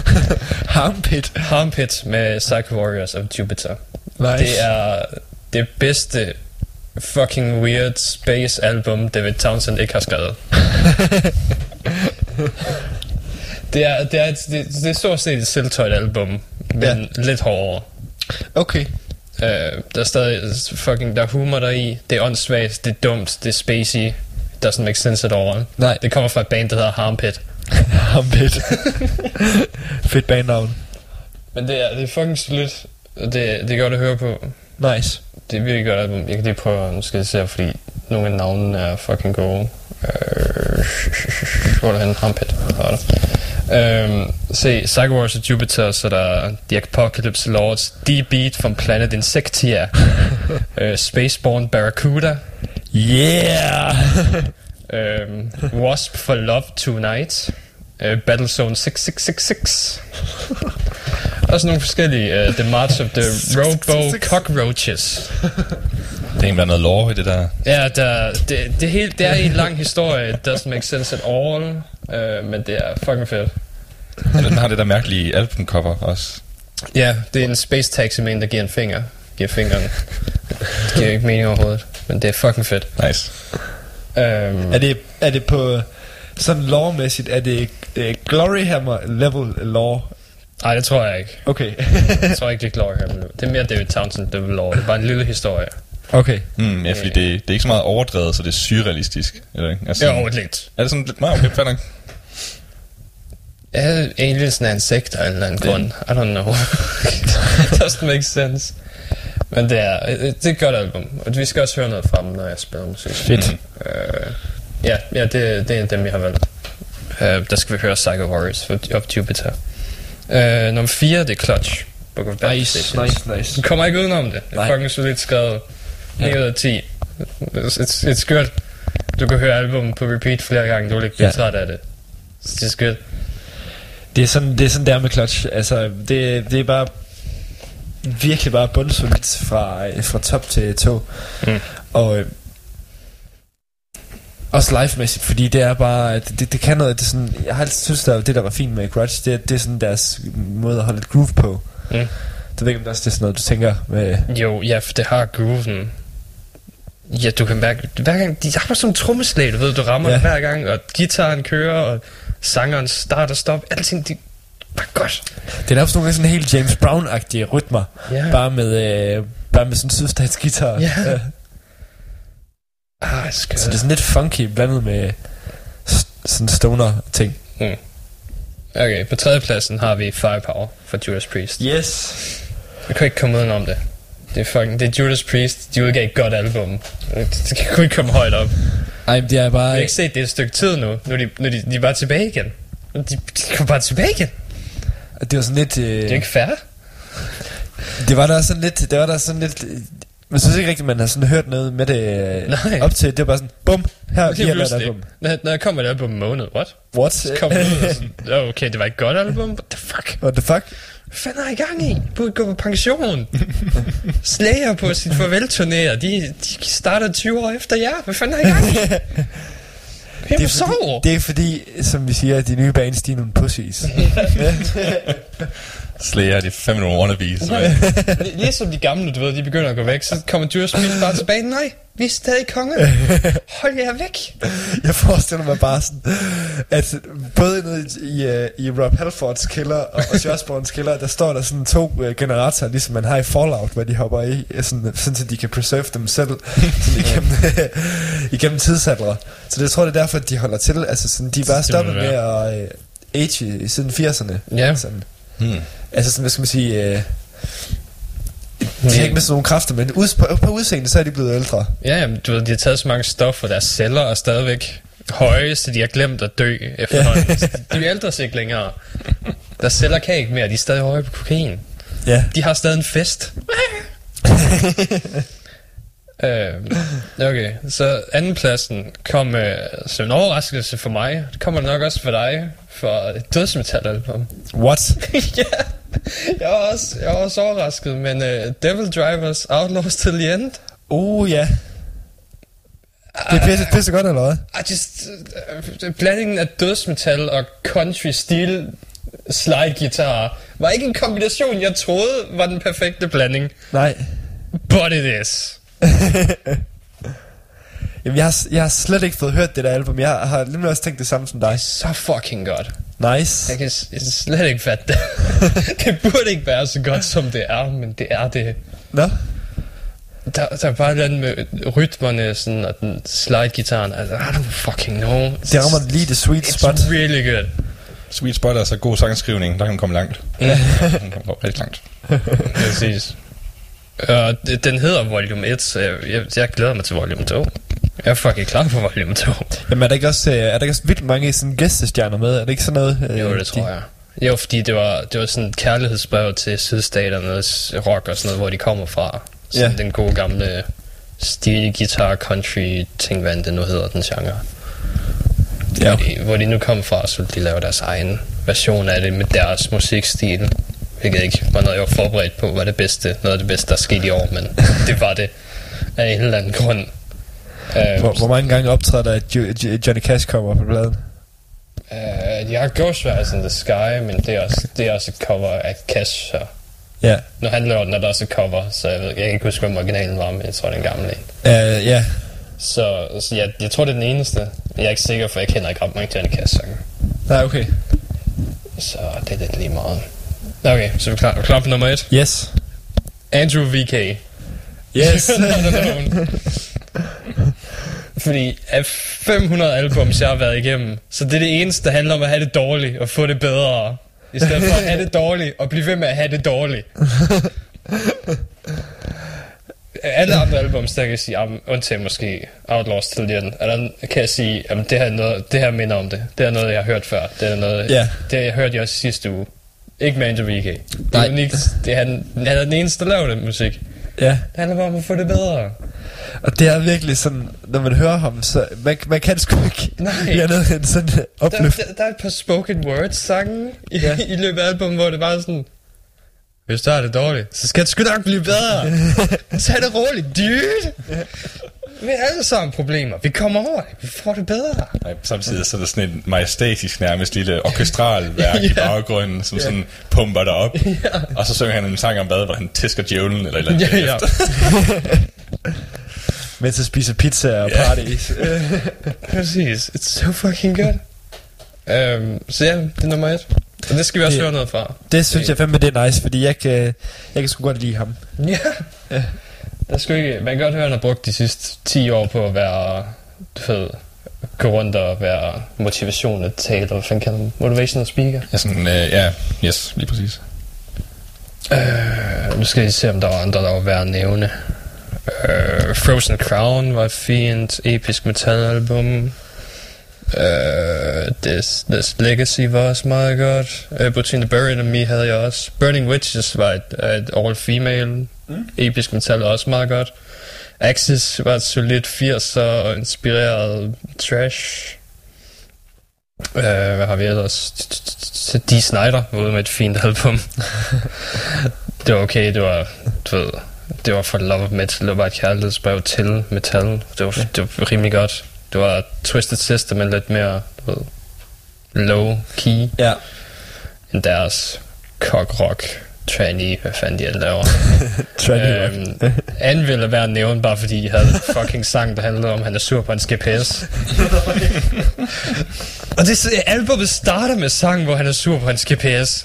F: (laughs)
H: Harmpit.
F: Harmpit med Psycho Warriors of Jupiter.
H: Nice.
F: Det er det bedste fucking weird space album, David Townsend ikke har skrevet. (laughs) det, er, det, er, det, det er så set et selvtøjt album, men
H: Ja.
F: lidt hårdere.
H: Okay.
F: Uh, der er stadig fucking, der er humor der i. Det er åndssvagt, det er dumt, det er spacey. Doesn't make sense at all.
H: Nej.
F: Det kommer fra et band, der hedder Harmpit. (laughs)
H: Harmpit. (laughs) Fedt bandnavn.
F: Men det er, det er fucking solidt. Det, det er godt at høre på.
H: Nice.
F: Det er virkelig godt album. Jeg kan lige prøve, nu skal jeg se, fordi nogle af navnene er fucking gode. Øh, hvor er der henne? Der? Øhm, se, Psycho Wars of Jupiter, så der er The Apocalypse Lords, D-Beat from Planet Insectia, (laughs) øh, Spaceborne Barracuda,
H: Yeah! (laughs)
F: øhm, Wasp for Love Tonight, øh, Battlezone 6666, (laughs) og sådan nogle forskellige, øh, The March of the (laughs) Robo Cockroaches.
B: Det er noget lore i det der.
F: Ja, der, det, det, hele, det er en lang historie. It doesn't make sense at all. Uh, men det er fucking fedt.
B: Og den har det der mærkelige albumcover også.
F: Ja, det er en space taxi med en, der giver en finger. Giver fingeren. Det giver ikke mening overhovedet. Men det er fucking fedt.
B: Nice.
F: Um,
H: Er det, er det på sådan lore-mæssigt, er det øh, Gloryhammer level lore?
F: Nej, det tror jeg ikke.
H: Okay.
F: Jeg tror ikke, det er Glory Hammer. Det er mere David Townsend, det vil Det er bare en lille historie.
H: okay.
B: Mm, ja, fordi det, det er ikke så meget overdrevet, så det er surrealistisk. Eller, ikke? altså,
F: Jo, lidt.
B: Er det sådan lidt... Nej, okay, fair nok.
F: Ja, aliensen er insekter af en eller anden grund. I don't know. (laughs) Doesn't make sense. Men det er, det er et godt album. Og vi skal også høre noget fra dem, når jeg spiller musik.
H: Fedt.
F: Uh, ja, ja det, det er dem, jeg har valgt. Uh, der skal vi høre Psycho Warriors of, of Jupiter. Uh, nummer 4, det er Clutch. Book of
H: Nice,
F: Decisions.
H: nice, nice.
F: Du kommer ikke udenom det. Det er fucking solidt skrevet. 9 ud af 10. It's, it's, good. Du kan høre albumet på repeat flere gange. Du vil ikke blive
H: Ja.
F: træt af det. It's good.
H: Det er sådan, det er sådan der med Clutch. Altså, det, det er bare virkelig bare bundsolidt fra, øh, fra top til tå.
F: Mm.
H: Og øh, også live-mæssigt, fordi det er bare, det, det, det kan noget, det sådan, jeg har altid synes, at det der var fint med Grudge, det, det er sådan deres måde at holde et groove på.
F: Mm.
H: Det ved ikke, om det også det er sådan noget, du tænker med,
F: Jo, ja, for det har grooven. Ja, du kan mærke, hver gang, de har bare sådan en trommeslag, du ved, du rammer
H: Ja.
F: hver gang, og gitaren kører, og sangeren starter og stop, alting, det er bare godt.
H: det er nærmest nogle sådan helt James Brown-agtige rytmer,
F: Ja.
H: bare med, øh, bare med sådan en sydstatsgitar.
F: Ja. Ah, skørt.
H: Så det er sådan lidt funky, blandet med sådan stoner ting.
F: Okay, på tredjepladsen har vi Firepower fra Judas Priest.
H: Yes.
F: Jeg kan ikke komme udenom det. Det er fucking, det er Judas Priest, de udgav et godt album. Det kan kunne ikke komme højt op.
H: Ej, det er bare...
F: Jeg har ikke set det et stykke tid nu. Nu er de, nu er de, de er bare tilbage igen. De, de kommer bare tilbage igen.
H: Det var sådan lidt... Øh,
F: Det er ikke fair.
H: det var der sådan lidt... Det var der sådan lidt... øh, Man synes ikke rigtigt, man har sådan hørt noget med det øh, (laughs)
F: Nej.
H: op til. Det var bare sådan, bum, her giver man et album.
F: Når, når jeg kommer et album måned, what?
H: What?
F: Så det ud og sådan, "Åh, okay, det var et godt album, what the fuck?
H: What the fuck?
F: Hvad fanden er I gang i? Burde gå på pension. (laughs) Slayer på sit farvelturnéer, de, de starter 20 år efter jer. Hvad fanden er I gang i? (laughs) Hvem
H: Det er, fordi, det er fordi, som vi siger, at de nye bands, de er nogle pussies.
B: Slayer, de fem nogle wannabes.
F: Lig- Ligesom de gamle, du ved, de begynder at gå væk, så kommer Judas Priest bare tilbage. Nej, vi er stadig konge. Hold jer væk.
H: Jeg forestiller mig bare sådan, at både nede i, i, øh, i Rob Halfords kælder og Ozzy Osbournes kælder, der står der sådan to uh, generatorer, ligesom man har i Fallout, hvor de hopper i, øh, sådan, sådan så de kan preserve dem selv sådan (laughs) igennem, (laughs) igennem tidsaldre. Så det jeg tror det er derfor, at de holder til. Altså sådan, de er bare stoppet med at age i, siden 80'erne.
F: Ja.
H: Sådan.
B: Hmm.
H: Altså sådan, hvad skal man sige... Uh, de har ikke mistet nogen kræfter, men ud, på, på udseende, så er de blevet ældre.
F: Ja, jamen, du ved, de har taget så mange stoffer, deres celler er stadigvæk høje, så de har glemt at dø efterhånden. Så de ældre ikke længere. Deres celler kan ikke mere, de er stadig høje på kokain.
H: Ja.
F: De har stadig en fest. (laughs) øh, okay, så andenpladsen kom øh, som en overraskelse for mig. Det kommer nok også for dig, for et dødsmetalalbum.
H: What? (laughs)
F: ja, jeg var, også, jeg var også overrasket, men uh, Devil Drivers Outlaws to the End.
H: Uh, ja. Det er pisse, pisse godt, eller hvad?
F: I just, uh, blandingen af dødsmetal og country steel slide guitar var ikke en kombination, jeg troede var den perfekte blanding.
H: Nej.
F: But it is. (laughs)
H: Jamen, jeg har, jeg har slet ikke fået hørt det der album. Jeg har nemlig også tænkt det samme som dig.
F: Så fucking godt.
H: Nice.
F: Jeg kan jeg kan slet ikke fatte det. (laughs) det burde ikke være så godt, som det er, men det er det.
H: Nå?
F: Der, der er bare et eller andet med rytmerne sådan, og den slide-gitaren. Altså, I don't fucking know.
H: Det rammer lige det sweet
F: It's
H: spot.
F: really good.
B: Sweet spot er så god sangskrivning, der kan man komme langt.
F: Ja.
B: Den kan gå rigtig langt.
F: Præcis. Og det- den hedder Volume 1, så jeg, jeg, jeg glæder mig til Volume 2. Jeg er fucking klar på Volume 2.
H: Jamen, er der ikke også, øh, er der ikke også vildt mange sådan gæstestjerner med? Er det ikke sådan noget? øh,
F: Jo, det tror jeg. Jo, fordi det var, det var sådan et kærlighedsbrev til sydstaternes rock og sådan noget, hvor de kommer fra. Sådan
H: Ja.
F: den gode gamle stil, guitar, country ting, hvad det nu hedder, den genre.
H: Ja.
F: Hvor, de, hvor de nu kom fra, så de lave deres egen version af det med deres musikstil. Hvilket ikke var noget, jeg var forberedt på, var det bedste, noget af det bedste, der skete i år, men (laughs) det var det af en eller anden grund. Uh,
H: Hvor, hvor mange gange optræder der, at Jo- Jo- Johnny Cash kommer på pladen?
F: uh, de har Ghostwriters in the Sky, men det er også, det er også et cover af Cash, så
H: Ja.
F: Nu handler den, er der også et cover, så jeg, ved, jeg kan ikke huske, hvem originalen var, men jeg tror, det er en gammel en.
H: Uh, ja.
F: Så, så jeg, jeg tror, det er den eneste. Jeg er ikke sikker, for jeg kender ikke ret mange Johnny Cash-sange.
H: Nej, okay.
F: Så det er lidt lige meget. Okay, så er vi klar, er vi klar på nummer et.
H: Yes.
F: Andrew V.K.
H: Yes. (laughs) (laughs)
F: Fordi af 500 albums, jeg har været igennem, så det er det eneste, der handler om at have det dårligt og få det bedre. I stedet for at have det dårligt og blive ved med at have det dårligt. Alle andre albums, der kan jeg sige, um, undtagen måske Outlaws til den, er der, kan jeg sige, at det her, er noget, det her minder om det. Det er noget, jeg har hørt før. Det er noget,
H: Ja.
F: det jeg hørte jeg også sidste uge. Ikke Andrew V.K. Det
H: Nej.
F: er unikt. Det er, han, han er den eneste, der laver den musik.
H: Ja.
F: Det handler bare om at få det bedre.
H: Og det er virkelig sådan, når man hører ham, så man, man kan sgu ikke
F: Nej.
H: andet end sådan
F: Der,
H: opløft.
F: der, der er et par spoken words sange i,
H: Ja.
F: i løbet af albumet, hvor det bare sådan, hvis du har det dårligt, så skal det sgu nok blive bedre. (laughs) Tag det roligt, dude. Vi har alle sammen problemer. Vi kommer over det. Vi får det bedre.
B: Nej, samtidig så er der sådan en majestætisk nærmest lille orkestral værk i (laughs)
F: Ja.
B: baggrunden, som sådan pumper dig op. (laughs) Og så synger han en sang om hvad, hvor han tæsker djævlen eller et eller andet
F: Ja, ja.
B: efter.
H: Mens jeg spiser pizza og parties.
F: Præcis. It's so fucking good. Um, så ja, det er nummer et. Og det skal vi også
H: Det-
F: høre noget fra.
H: Det synes jeg fandme, det er nice, fordi jeg kan, jeg kan sgu godt lide ham.
F: Ja. Der skulle ikke, man kan godt høre, at han har brugt de sidste 10 år på at være, du ved, gå rundt og være motivational taler, hvad fanden kalder man Motivational speaker.
B: Ja, sådan, øh, ja, yes, lige præcis.
F: Uh, nu skal jeg se, om der var andre, der var værd at nævne. Uh, Frozen Crown var et fint, episk metalalbum. Uh, This, This Legacy var også meget godt. Uh, Between the Buried and Me havde jeg også. Burning Witches var et, et all-female mm. episk metal også meget godt. Axis var et solidt 80'er inspireret trash. Uh, hvad har vi ellers? D. Snyder ude med et fint album. (laughs) det var okay, det var, du ved, det var for love of metal, det var bare et kærlighedsbrev til metal. Det var, det var rimelig godt. Det var Twisted Sister, men lidt mere, du ved, low key
H: Ja.
F: end deres. cock rock, tranny, hvad fanden de alt laver. (laughs)
H: Tranny
F: øhm, Anvil er værd at nævne, bare fordi de havde en (laughs) fucking sang, der handlede om, at han er sur på hans GPS. (laughs) Og det albumet starter med sang, hvor han er sur på hans GPS.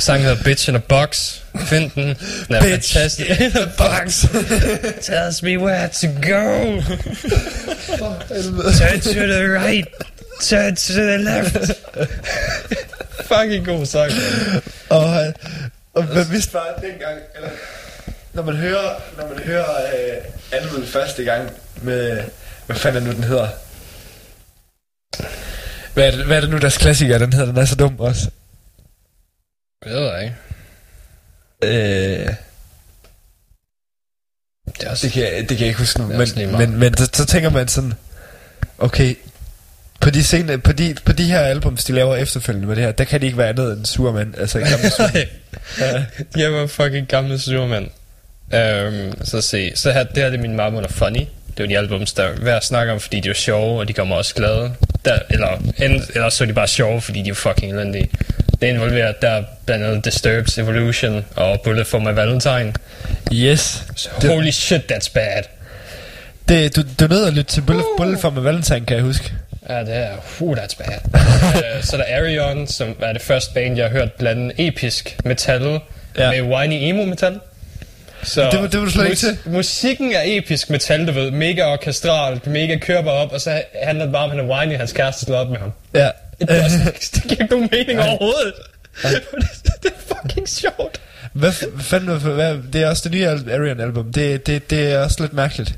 F: Sangen hedder Bitch in a Box. Find den. Den er
H: Bitch
F: fantastisk. in a (laughs) box. (laughs) Tells me where to go. Turn to the right. Turn to the left. Fucking god sang.
H: Og, øh, og man vidste bare dengang, eller, når man hører, når man hører øh, albumet første gang med, hvad fanden er nu den hedder? Hvad er, det, hvad er det nu, deres klassiker, den hedder? Den er så dum også.
F: Jeg ved jeg ikke.
H: Øh,
F: Det er også...
H: det, kan, jeg- det kan jeg ikke huske nu,
F: Det er
H: men, men, men så, så tænker man sådan, okay, på de, scene, på, de, på de her albums, de laver efterfølgende med det her, der kan de ikke være andet end sure mænd. Altså, en gammel sur. (laughs)
F: Nej.
H: Ja.
F: Jeg var fucking gamle surmand. Um, så se, så her, det her det er min mamma under Funny. Det var de albums, der er værd at snakke om, fordi de var sjove, og de mig også glade. Der, eller, eller så er de bare sjove, fordi de er fucking elendige. Det involverer, der er blandt andet Disturbs Evolution og Bullet for My Valentine.
H: Yes.
F: Så holy shit, that's bad.
H: Det, du, du er nødt at lytte til Bullet, Bullet for med Valentine, kan jeg huske.
F: Ja, det er, uh, that's bad. uh, (laughs) så er der Arion, som er det første band, jeg har hørt blande episk metal
H: Ja.
F: med whiny emo metal. Så
H: Det var- det var du slet ikke til.
F: Musikken er episk metal, du ved. Mega orkestralt, mega kører bare op, og så handler det bare om, at han er whiny, hans kæreste slår op med ham.
H: Ja.
F: Det, (laughs) det giver ikke nogen mening overhovedet. (laughs) det, det er fucking sjovt.
H: Hvad, fanden, hvad, det er også det nye al- Arian-album. Det, det, det er også lidt mærkeligt.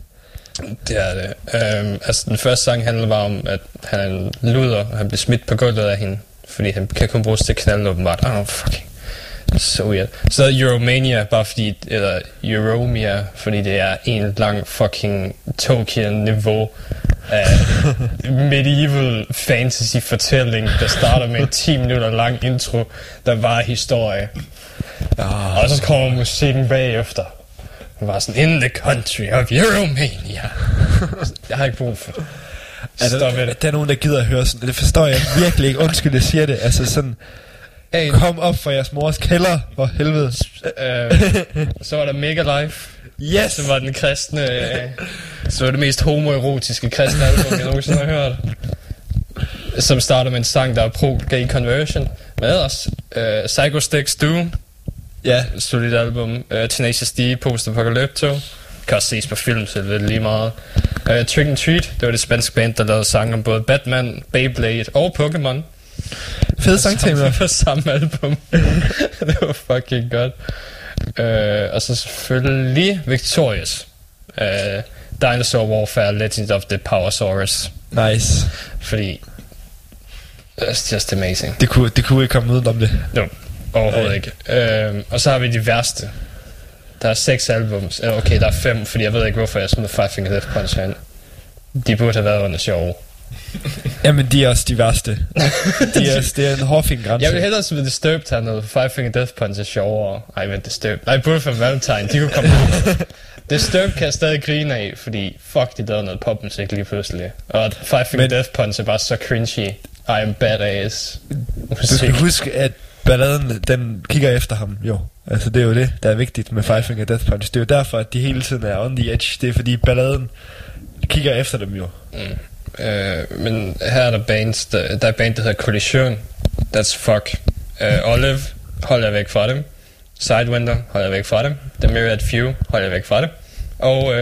F: Det er det. Um, altså, den første sang handler bare om, at han er luder, og han bliver smidt på gulvet af hende, fordi han kan kun bruges til at knalde åbenbart. I don't know, fucking. So weird. Så Euromania, bare fordi, eller Euromia, fordi det er en lang fucking Tolkien-niveau af medieval fantasy-fortælling, der starter med en 10 minutter lang intro, der var historie.
H: Oh.
F: Og så kommer musikken bagefter. Det var sådan, in the country of Euromania. jeg har ikke brug for det.
H: Er
F: Stop
H: der, der er nogen, der gider at høre sådan. Det forstår jeg virkelig ikke. Undskyld, jeg siger det. Altså sådan,
F: Hey,
H: kom op fra jeres mors kælder, for helvede.
F: øh, så var der Mega Life.
H: Yes!
F: Så var den kristne... Øh, så var det mest homoerotiske kristne album, jeg nogensinde har hørt. Som starter med en sang, der er pro-gay conversion. Men ellers, øh, Psycho Sticks Doom,
H: Ja,
F: solidt album. Uh, Tenacious D, Post Apocalypto. Kan også ses på film, så det er lige meget. Uh, Trick and Treat, det var det spanske band, der lavede sange om både Batman, Beyblade og Pokémon.
H: fede sangtemaer. (laughs)
F: På samme album. (laughs) det var fucking godt. Uh, og så selvfølgelig Victorious. Uh, Dinosaur Warfare, Legend of the Powersaurus.
H: Nice.
F: Fordi... That's just amazing.
H: Det kunne, det kunne ikke komme udenom det.
F: No, overhovedet
H: Nej.
F: ikke. Øhm, og så har vi de værste. Der er seks albums. Eller okay, der er fem, fordi jeg ved ikke, hvorfor jeg smed Five Finger Death Punch herind. De burde have været under sjov. (laughs)
H: Jamen, de er også de værste. De er, det er en hårfin grænse.
F: Jeg vil hellere smide Disturbed hernede, for Five Finger Death Punch er sjovere. Ej, men Disturbed. Nej, Bullet for Valentine, de kunne komme ud. (laughs) Disturbed kan jeg stadig grine af, fordi fuck, de lavede noget popmusik lige pludselig. Og Five Finger
H: Men-
F: Death Punch er bare så cringy. I am badass.
H: Du skal huske, at balladen, den kigger efter ham, jo. Altså, det er jo det, der er vigtigt med Five Finger Death Punch. Det er jo derfor, at de hele tiden er on the edge. Det er fordi balladen kigger efter dem jo.
F: Øh, men her er der bands, der, der er band, der hedder Collision. That's fuck. Uh, Olive, hold jeg væk fra dem. Sidewinder, hold jeg væk fra dem. The Myriad Few, hold jeg væk fra dem. Og uh,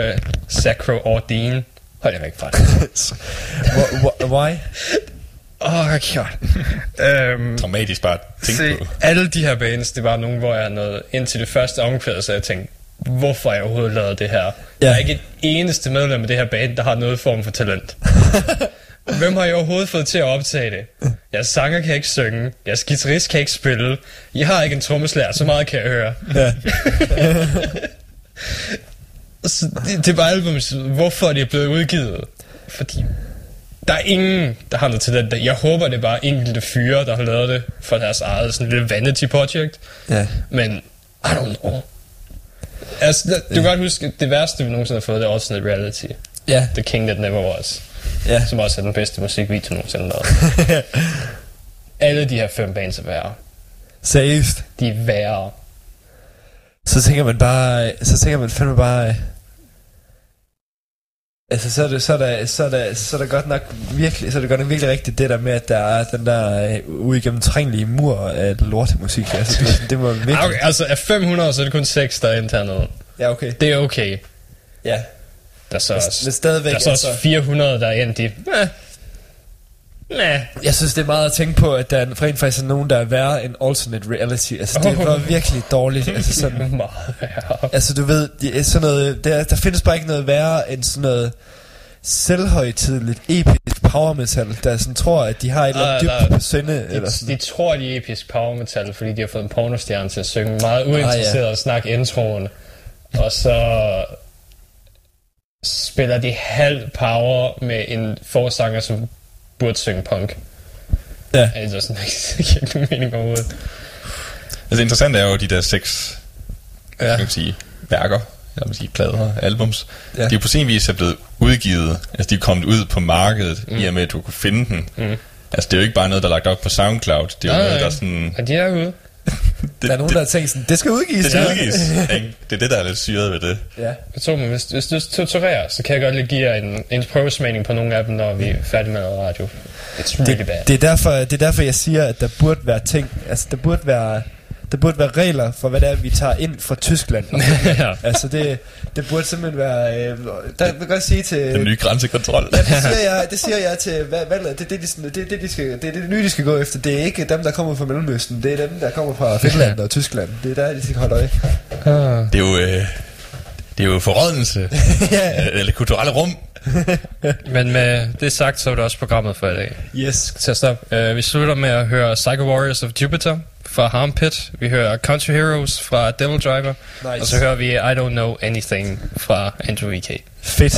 F: Sacro Ordine, hold jeg væk fra dem. (laughs)
H: Wh- wh- Why?
F: Åh, oh, god. um,
B: Dramatisk bare at tænke
F: se,
B: på.
F: alle de her bands, det var nogle, hvor jeg nåede ind til det første omkvæd, så jeg tænkte, hvorfor har jeg overhovedet lavet det her? Ja. Der er ikke et eneste medlem af det her band, der har noget form for talent. (laughs) Hvem har jeg overhovedet fået til at optage det? Jeg sanger kan ikke synge. Jeg guitarist kan ikke spille. Jeg har ikke en trommeslager, så meget kan jeg høre.
H: Ja. (laughs)
F: Så det, det er bare album, hvorfor det er blevet udgivet. Fordi der er ingen, der har noget talent. Jeg håber, det er bare enkelte fyre, der har lavet det for deres eget sådan lille vanity project.
H: Ja.
F: Men, I don't know. Altså, du kan godt huske, det værste, vi nogensinde har fået, det er Alternate Reality.
H: Ja.
F: The King That Never Was.
H: Ja.
F: Som også er den bedste musikvideo nogensinde lavet. (laughs) Alle de her fem bands er værre.
H: Seriøst.
F: De er værre.
H: Så tænker man bare, så tænker man fandme bare, altså så er det, så er der, så er der, så er der godt nok virkelig, så er det godt nok virkelig rigtigt det der med, at der er den der øh, uigennemtrængelige mur af lortemusik. Altså det, det må (laughs) virkelig...
F: Okay, altså af 500, så er det kun 6, der er internet.
H: Ja, okay.
F: Det er okay.
H: Ja.
F: Der er så også,
H: men stadigvæk,
F: der er så også
H: altså-
F: 400, der er endt i... Eh, nah.
H: Jeg synes, det er meget at tænke på, at der er rent faktisk er nogen, der er værre end alternate reality. Altså, det var virkelig dårligt. Altså, sådan, (laughs)
F: Meget værre.
H: altså du ved, det er sådan noget, der, der findes bare ikke noget værre end sådan noget selvhøjtidligt, episk power metal, der sådan tror, at de har et eller andet dybt på sinde. Eller
F: De,
H: sådan.
F: de tror, de er episk power metal, fordi de har fået en pornostjerne til at synge meget uinteresseret
H: Ah, ja.
F: og snakke introen. Og så spiller de halv power med en forsanger, som burde synge punk.
H: Ja.
F: Altså sådan, (laughs) det giver ikke nogen mening overhovedet.
B: Altså det interessante er jo de der seks ja. Kan man sige, værker, eller man sige, plader, albums.
H: Ja.
B: De er på sin vis er blevet udgivet. Altså de er kommet ud på markedet, mm. i og med at du kunne finde den.
F: Mm.
B: Altså det er jo ikke bare noget, der er lagt op på SoundCloud. Det er jo
F: Nej,
B: noget, der er sådan...
F: Og de er ude.
B: Det,
H: Der er nogen, der har tænkt sådan, det skal udgives.
B: det skal
H: ja.
B: udgives. ikke? Det er det, der er lidt syret ved det.
H: Ja.
F: Jeg tror, hvis, hvis du torturerer, så kan jeg godt lige give jer en, en prøvesmagning på nogle af dem, når vi er færdige med radio. It's really bad.
H: Det, det, er derfor, det er derfor, jeg siger, at der burde være ting, altså der burde være, der burde være regler for, hvad det er, vi tager ind fra Tyskland. (laughs)
F: ja.
H: altså det, det burde simpelthen være, øh, der vil jeg godt sige til...
B: Den nye grænsekontrol.
H: Ja, det siger jeg, det siger jeg til hvad, valget. Det er det, de, det, er det, de skal, det er det nye, de skal gå efter. Det er ikke dem, der kommer fra Mellemøsten. Det er dem, der kommer fra Finland og Tyskland. Det er der, de skal holde øje.
F: Ah.
B: Det er jo... Øh, det er jo forrådnelse. (laughs)
H: ja.
B: Eller kulturelle rum.
F: Men med det sagt, så er det også programmet for i dag.
H: Yes.
F: Til at stoppe. Uh, vi slutter med at høre Psycho Warriors of Jupiter fra Harm Pit. Vi hører Country Heroes fra Devil Driver.
H: Nice.
F: Og så hører vi I Don't Know Anything fra Andrew E.K.
H: Fedt.